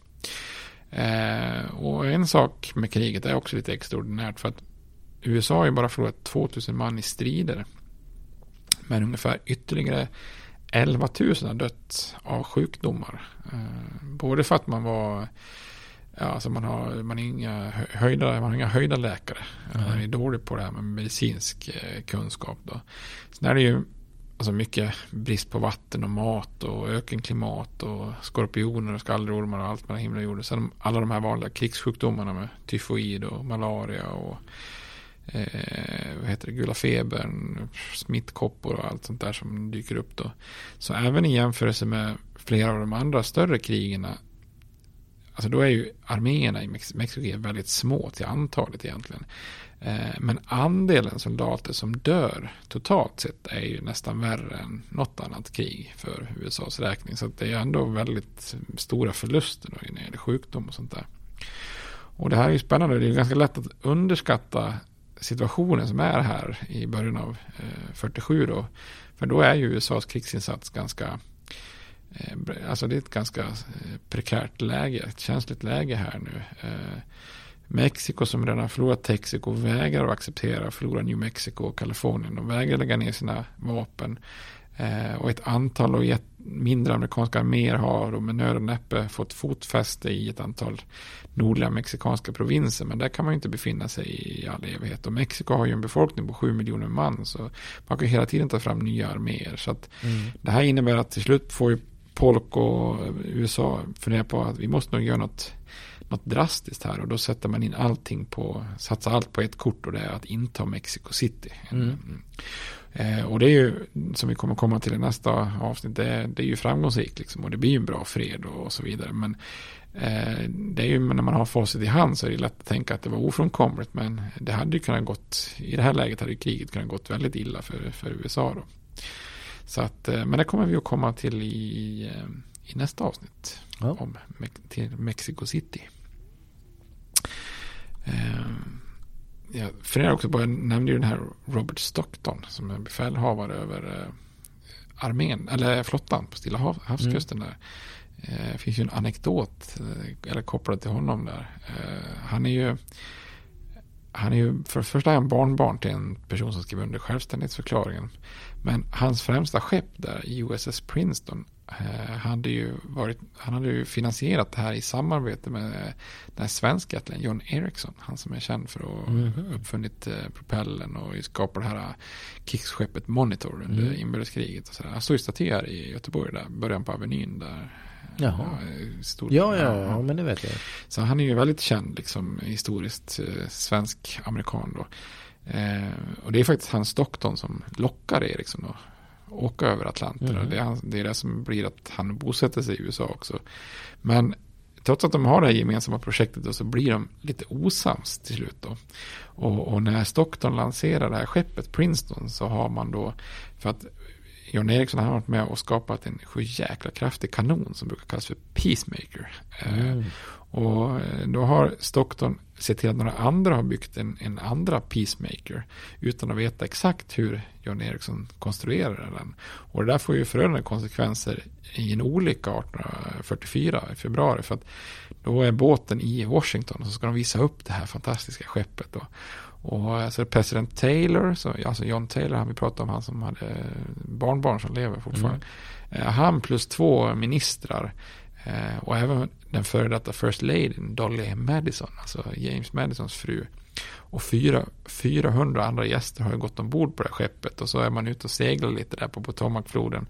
Eh, och en sak med kriget är också lite extraordinärt för att USA har ju bara förlorat 2000 man i strider. Men ungefär ytterligare 11 000 har dött av sjukdomar. Eh, både för att man var Ja, alltså man har, man, inga höjda, man har inga höjda läkare. Mm. Man är dålig på det här med medicinsk eh, kunskap. Då. Sen är det ju alltså mycket brist på vatten och mat och ökenklimat och skorpioner och skallormar och allt mellan himmel och jord. Sen alla de här vanliga krigssjukdomarna med tyfoid och malaria och eh, vad heter det, gula febern, smittkoppor och allt sånt där som dyker upp då. Så även i jämförelse med flera av de andra större krigen Alltså då är ju arméerna i Mexiko väldigt små till antalet egentligen. Eh, men andelen soldater som dör totalt sett är ju nästan värre än något annat krig för USAs räkning. Så det är ändå väldigt stora förluster när det gäller sjukdom och sånt där. Och det här är ju spännande. Det är ganska lätt att underskatta situationen som är här i början av eh, 47 då. För då är ju USAs krigsinsats ganska eh, Alltså det är ett ganska eh, prekärt läge, ett känsligt läge här nu. Mexiko som redan har förlorat Texiko vägrar att acceptera att förlora New Mexico och Kalifornien. De vägrar lägga ner sina vapen. Eh, och ett antal och ett mindre amerikanska arméer har med nöd och näppe fått fotfäste i ett antal nordliga mexikanska provinser. Men där kan man ju inte befinna sig i all evighet. Och Mexiko har ju en befolkning på sju miljoner man. Så man kan hela tiden ta fram nya arméer. Så att mm. det här innebär att till slut får ju Polk och USA fundera på att vi måste nog göra något något drastiskt här och då sätter man in allting på, satsar allt på ett kort och det är att inta Mexico City. Mm. Eh, och det är ju, som vi kommer komma till i nästa avsnitt, det är, det är ju framgångsrikt liksom, och det blir ju en bra fred och, och så vidare. Men eh, det är ju när man har facit i hand så är det lätt att tänka att det var ofrånkomligt. Men det hade ju kunnat gått, i det här läget hade kriget kunnat gått väldigt illa för, för USA då. Så att, eh, men det kommer vi att komma till i, eh, i nästa avsnitt. Ja. Om till Mexico City. Eh, jag funderar också på, jag nämnde ju den här Robert Stockton som är befälhavare över armén, eller flottan på Stilla hav, havskusten mm. där. Det finns ju en anekdot eller kopplad till honom där. Han är ju han är ju för det första en barnbarn till en person som skrev under självständighetsförklaringen. Men hans främsta skepp där, USS Princeton, eh, hade ju varit, han hade ju finansierat det här i samarbete med den här svenska atletten John Ericsson. Han som är känd för att mm uppfunnit eh, propellen och skapat det här krigsskeppet Monitor under mm. inbördeskriget. Och så. Han står ju staty här i Göteborg, där, början på Avenyn där Jaha. Stor, ja, ja, ja, men det vet jag. Så han är ju väldigt känd liksom historiskt eh, svensk amerikan då. Eh, och det är faktiskt hans Stockton som lockar Eriksson att åka över Atlanten. Mm. Det, är han, det är det som blir att han bosätter sig i USA också. Men trots att de har det här gemensamma projektet då, så blir de lite osams till slut då. Och, och, när Stockton lanserar det här skeppet Princeton så har man då, för att John Eriksson har varit med och skapat en sju jäkla kraftig kanon som brukar kallas för Peacemaker. Eh, mm. och eh, då har Stockton sett till att några andra har byggt en, en andra Peacemaker utan att veta exakt hur John Eriksson konstruerade den. Och det där får ju förödande konsekvenser i en olycka 1844 i februari. För att då är båten i Washington och så ska de visa upp det här fantastiska skeppet. Då. Och så är det president Taylor, så, alltså John Taylor, han vi pratade om, han som hade barnbarn som lever fortfarande. Mm. Eh, han plus två ministrar eh, och även den före detta First Lady, Dolly Madison, alltså James Madisons fru. Och fyra, 400 andra gäster har ju gått ombord på det här skeppet och så är man ute och seglar lite där på Potomacfloden.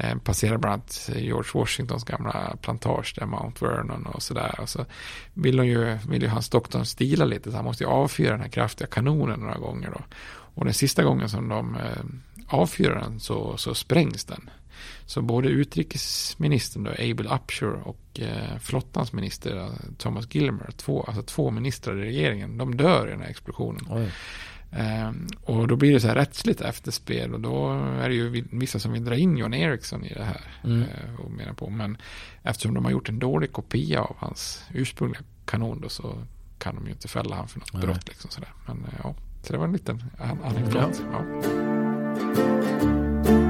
Eh, passerar bland annat George Washingtons gamla plantage där, Mount Vernon och sådär. Och så vill, hon ju, vill ju hans Stockton stila lite så han måste ju avfyra den här kraftiga kanonen några gånger då. Och den sista gången som de eh, avfyrar den så, så sprängs den. Så både utrikesministern då, Abel Upshur och eh, flottans minister eh, Thomas Gilmer, två, alltså två ministrar i regeringen, de dör i den här explosionen. Oj och då blir det så här rättsligt efterspel och då är det ju vissa som vill dra in John Eriksson i det här. Mm. Eh, och menar på. Men eftersom de har gjort en dålig kopia av hans ursprungliga kanon då så kan de ju inte fälla han för något Nej. brott. Liksom sådär. Men eh, ja, så det var en liten anekdot. Ja. Bra,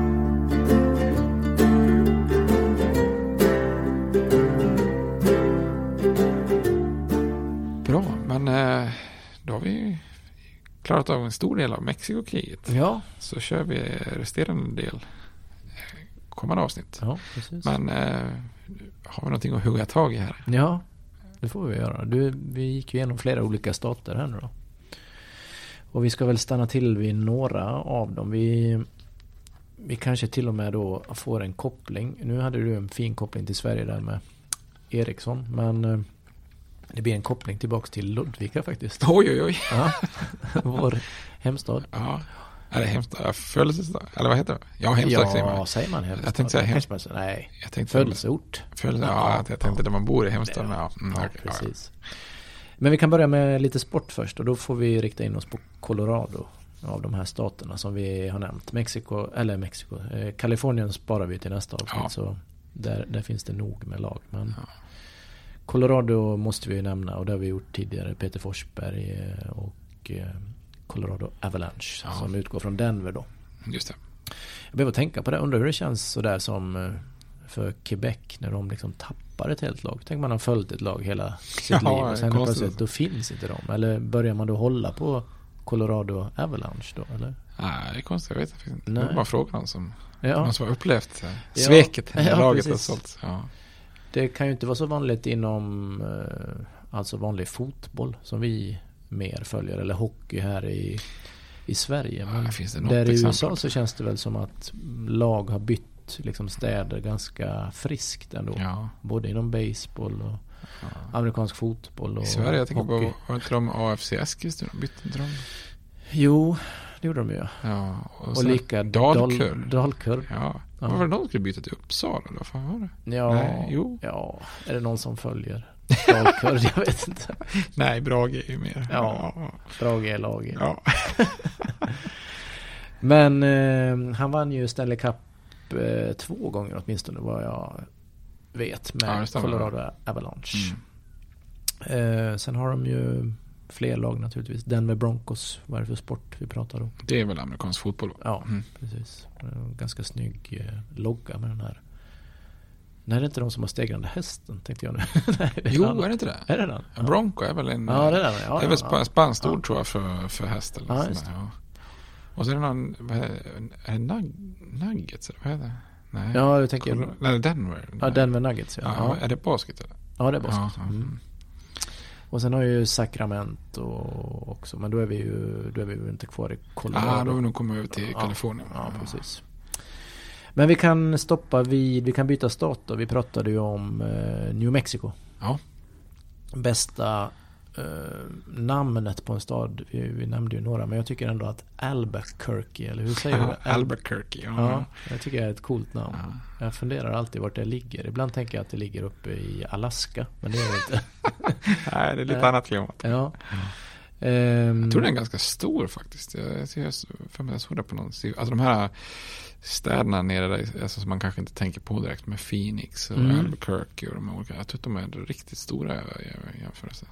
klarat av en stor del av Mexikokriget. Ja. Så kör vi resterande del eh, kommande avsnitt. Ja, precis. Men eh, har vi någonting att hugga tag i här? Ja, det får vi göra. Du, vi gick ju igenom flera olika stater här nu då. Och vi ska väl stanna till vid några av dem. Vi, vi kanske till och med då får en koppling. Nu hade du en fin koppling till Sverige där med Ericsson. Men eh, det blir en koppling tillbaks till Ludvika faktiskt. Oj, oj, oj. Ja, vår hemstad. Ja. Är det hemstad? Födelsestad? Eller vad heter det? Ja, hemstad ja, säger man. säger man hemstad? Jag tänkte säga hemstad. Nej, jag tänkte, födelseort. Födelse, ja, jag tänkte där man bor i hemstad. Ja, mm, ja, precis. Men vi kan börja med lite sport först och då får vi rikta in oss på Colorado. Av de här staterna som vi har nämnt. Mexiko, eller Mexiko. Eh, Kalifornien sparar vi till nästa avsnitt. Ja. Så där, där finns det nog med lag. Men ja. Colorado måste vi ju nämna och det har vi gjort tidigare. Peter Forsberg eh, och eh, Colorado Avalanche ja. som utgår från Denver då. Just det. Jag behöver tänka på det. Undrar hur det känns sådär som eh, för Quebec när de liksom tappar ett helt lag. Tänk man har följt ett lag hela sitt ja, liv och sen plötsligt då finns inte de. Eller börjar man då hålla på Colorado Avalanche då eller? Nej, det är konstigt. Jag vet inte. Det är bara frågan som ja. någon som har upplevt sveket ja, ja, laget har sålt. Ja. Det kan ju inte vara så vanligt inom eh, alltså vanlig fotboll som vi mer följer. Eller hockey här i, i Sverige. Men ja, där i USA så känns det väl som att lag har bytt liksom städer ganska friskt ändå. Ja. Både inom baseball och ja. amerikansk fotboll och I Sverige, jag tänker hockey. på, var inte de AFC Eskilstuna? Bytte inte de? Jo, det gjorde de ju. Ja, och, och lika Dalkurd. Dalkurd. Ja. Ja. Var det någon skulle byta till Uppsala? Vad fan var det? Ja, Nej, jo. ja, är det någon som följer Dalkurd? jag vet inte. Nej, Brage är ju mer. Ja, Brage är laget. Ja. Men eh, han vann ju Stanley Cup eh, två gånger åtminstone vad jag vet med Ja. Colorado Avalanche. Mm. Eh, sen har de ju fler lag naturligtvis. Denver Broncos, vad är det för sport vi pratar om? Det är väl amerikansk fotboll? va? Ja, Mm. precis. Ganska snygg eh, logga med den här. Nej, det är inte de som har stegrande hästen, tänkte jag nu. Nej, det Jo, den. är det inte det? Är det den? Ja. Bronco är väl en... Ja, det är den. Ja, det är ja, väl ja. spanskt ord tror jag för, för häst eller Ja, just ja. Och så är det någon, vad är det, är nug, Nuggets vad är det? Nej. Ja, jag tänker... Colorado- Nej, Denver. Ja, Denver Nuggets, ja. Ja. Är det basket eller? Ja, det är basket. Mm. Och sen har ju Sacramento också, men då är vi ju, då är vi ju inte kvar i Colorado. Ja, då har vi nog kommit över till Ja, Kalifornien. Ja, precis. Men vi kan stoppa vid, vi kan byta stat då. Vi pratade ju om eh, New Mexico. Ja. Bästa namnet på en stad, vi, vi nämnde ju några, men jag tycker ändå att Albuquerque, eller hur säger du? Al- Albuquerque. Ja. Ja, jag tycker det är ett coolt namn. Jag funderar alltid vart det ligger. Ibland tänker jag att det ligger uppe i Alaska, men det är det inte. Nej, det är lite annat klimat. Ja. Ehm, Jag tror den är ganska stor faktiskt. Jag, jag, jag, mig jag såg det på någon sida. Alltså de här städerna nere där, alltså, som man kanske inte tänker på direkt med Phoenix och Mm. Albuquerque och de olika. Jag tror att de är riktigt stora i i jämförelse.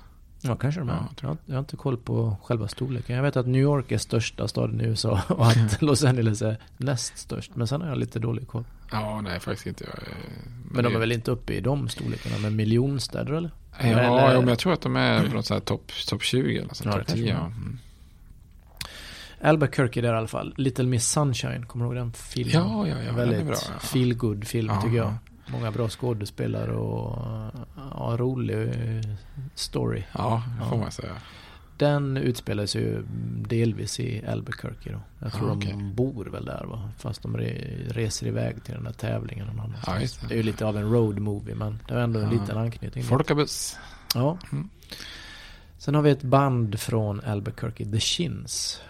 Ja, kanske de är. Ja, jag, har- jag har inte koll på själva storleken. Jag vet att New York är största staden i USA och att Los Angeles är näst störst. Men sen har jag lite dålig koll. Ja, nej faktiskt inte. Jag, Men de är väl inte uppe i de storlekarna med miljonstäder eller? Ja, Eller- jo, men jag tror att de är på något så här topp top 20 eller så, Ja, kanske 10. de är. Ja. Mm. Albuquerque där i alla fall. Little Miss Sunshine, kommer du ihåg den filmen? Ja, ja, ja, väldigt bra, ja. feel good film Ja, tycker jag. Många bra skådespelare och ja, rolig story. ja, det får man säga. Den utspelar sig ju delvis i Albuquerque då. Jag tror Ja, okej. de bor väl där va? Fast de re- reser iväg till den här tävlingen någon annanstans. Just det. är ju lite av en road movie men det är ändå en Ja. liten anknytning. Folkabuss. Ja. Mm. Sen har vi ett band från Albuquerque, The Shins.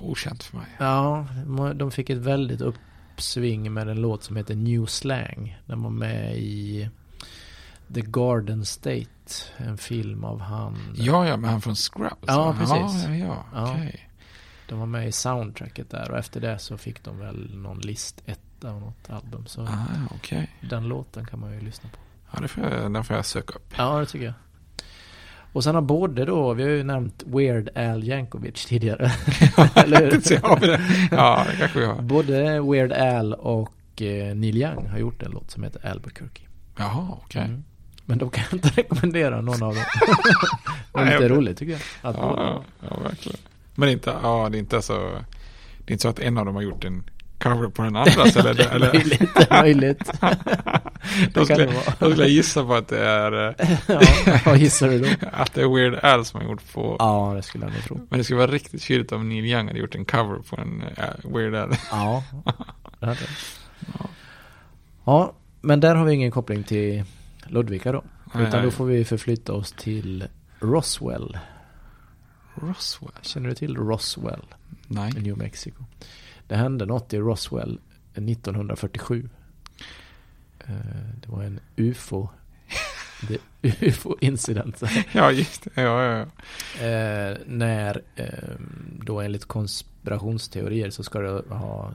Okänt för mig. Ja, de fick ett väldigt uppsving med en låt som heter New Slang. Den var med i The Garden State, en film av han. Ja, ja, men han från Scrubs. Ja, precis. Ja, ja, Ja. okej. De var med i soundtracket där och efter det så fick de väl någon list etta av något album. Så Ah, okej. den låten kan man ju lyssna på. Ja, det får jag, den får jag söka upp. Ja, det tycker jag. Och sen har både då, vi har ju nämnt Weird Al Yankovic tidigare. Eller hur? Så har vi det. Ja, det kanske vi har. Både Weird Al och eh, Neil Young har gjort en låt som heter Albuquerque. Jaha, okej. Mm. Men då kan jag inte rekommendera någon av dem. det är lite roligt tycker jag. Ja, ja, ja, verkligen. Men inte, ja, det är inte så, det är inte så att en av dem har gjort en cover på den andra. så eller, det eller, möjligt. Det är möjligt. kan skulle, då skulle jag gissa på att det är, eh, ja, vad gissar du då? att det är Weird Al som har gjort på, Ja, det skulle jag nog tro. men det skulle vara riktigt kyligt om Neil Young hade gjort en cover på en eh, Weird Al. Ja, det hade jag. Ja, men där har vi ingen koppling till Ludvika då. Nej, Utan då får vi förflytta oss till Roswell. Roswell? Känner du till Roswell Nej. i New Mexico? Det hände något i Roswell eh, 1947. Eh, det var en UFO. Det UFO-incident. Ja, just det. Ja, ja, ja. Eh, när eh, då enligt konspirationsteorier så ska det ha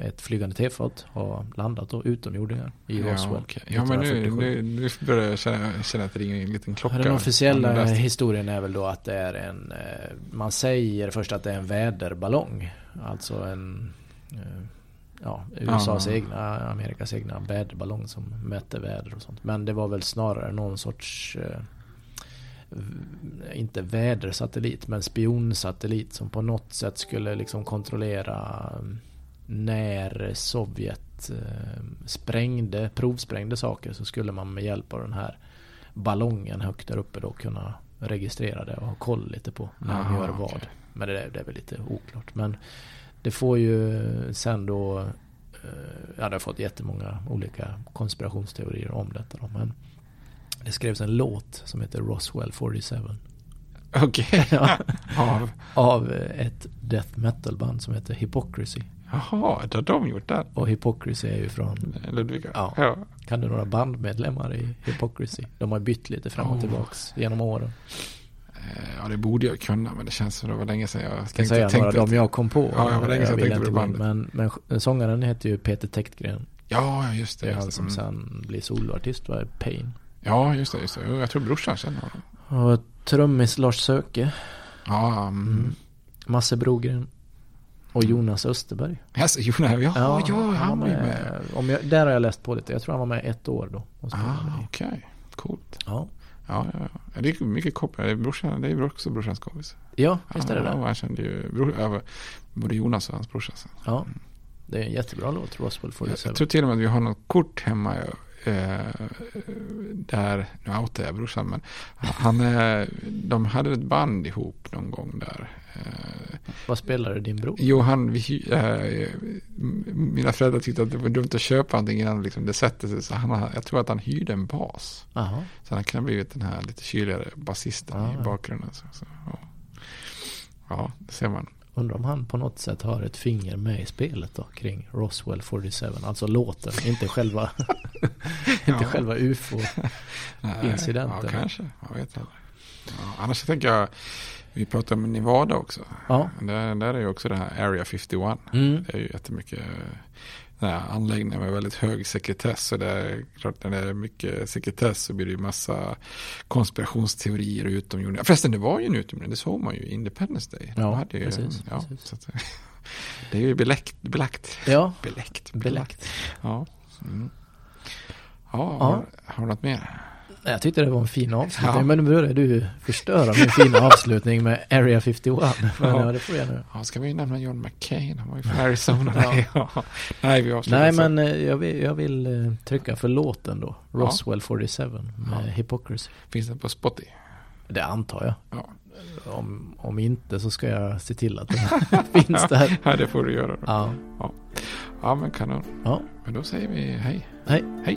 ett flygande tefat ha landat då utomjordingar i Ja, Roswell. okej. ja men nu, 1947. nu, nu börjar jag känna, känna att det ringer en liten klocka. Den officiella historien är väl då att det är en, eh, man säger först att det är en väderballong. Alltså en, eh, ja, USAs Ja. egna, Amerikas egna väderballong som mätte väder och sånt. Men det var väl snarare någon sorts, eh, inte vädersatellit, men spionsatellit som på något sätt skulle liksom kontrollera eh, när Sovjet eh, sprängde, provsprängde saker så skulle man med hjälp av den här ballongen högt där uppe då kunna registrera det och ha koll lite på när de Aha, gör vad. okej. Men det, det är väl lite oklart. Men det får ju sen då, eh, ja det har fått jättemånga olika konspirationsteorier om detta då. Men det skrevs en låt som heter Roswell 47. Okej. Ja. Av? Av ett death metal band som heter Hypocrisy. Jaha, det har de gjort där? Och Hypocrisy är ju från Ludvika? Ja. ja. Kan du några bandmedlemmar i Hypocrisy? De har bytt lite fram och Oh. tillbaks genom åren. Ja, det borde jag kunna, men det känns som det var länge sedan jag Jag kan tänkte, säga tänkte några av dem jag kom på. Ja, det var länge sedan jag vill tänkte på det bandet. Men, men sångaren heter ju Peter Täktgren. Ja, just det. Det är han som Mm. sen blir soloartist, var Pain. Ja, just det. Just det. Jag tror brorsan känner honom. Och trummis Lars Söke. Ja, mm. Masse Brogren. Och Jonas Österberg. Alltså, Jonas, ja, ja, ja, han var ju med. Om jag, där har jag läst på lite. Jag tror han var med ett år då. Ah, okej. Coolt. Ja. Ja, ja, ja. Det är mycket kopplingar. Det är brorsan, det är också brorsans kompis. ja, visst är det ja, det. Han kände ju bror, både Jonas och hans brorsa. så. Ja. Det är en jättebra låt, Roswell 47. Jag tror till och med att vi har något kort hemma. Eh, där, nu outar jag brorsan, men han, eh, de hade ett band ihop någon gång där. Vad spelade din bror? jo, han, vi, eh, mina föräldrar tyckte att det var dumt att köpa någonting innan liksom, det sätter sig. Så han, jag tror att han hyrde en bas. Jaha. Så han kan ha blivit den här lite kyligare basisten Ja, i ja. bakgrunden. Så, så, ja. ja, det ser man. Undrar om han på något sätt har ett finger med i spelet då kring Roswell 47. Alltså låten, inte själva, inte själva UFO. Nej, Incidenten. Ja, kanske. Jag vet inte. Ja, annars tänker jag, vi pratar om Nevada också. Ja. Där, där är ju också det här Area 51. Mm. Det är ju jättemycket här anläggningar med väldigt hög sekretess. Och det är klart när det är mycket sekretess så blir det ju massa konspirationsteorier och utomjordingar. Förresten det var ju en utomjording, det såg man ju i Independence Day. Ja, ju, precis, ja, precis. Så att, det är ju beläckt. belagt. Ja, Beläckt. beläckt. Ja. Mm. Ja, Ja. Har, har du något mer? Jag tyckte det var en fin avslutning. Ja. Men nu börjar du förstöra min fina avslutning med Area 51. Men Ja. ja, det får jag nu. Ja, ska vi nämna John McCain? Han var ju från Arizona. Nej, ja. Nej, vi Nej, men eh, jag vill, jag vill eh, trycka för låten då. Roswell 47 med. Hypocrisy. Finns den på Spotify? Det antar jag. Ja. Om, om inte så ska jag se till att den finns där. ja, det får du göra. Då. Ja. Ja. ja, men kanon. Ja. Men då säger vi hej. Hej. Hej.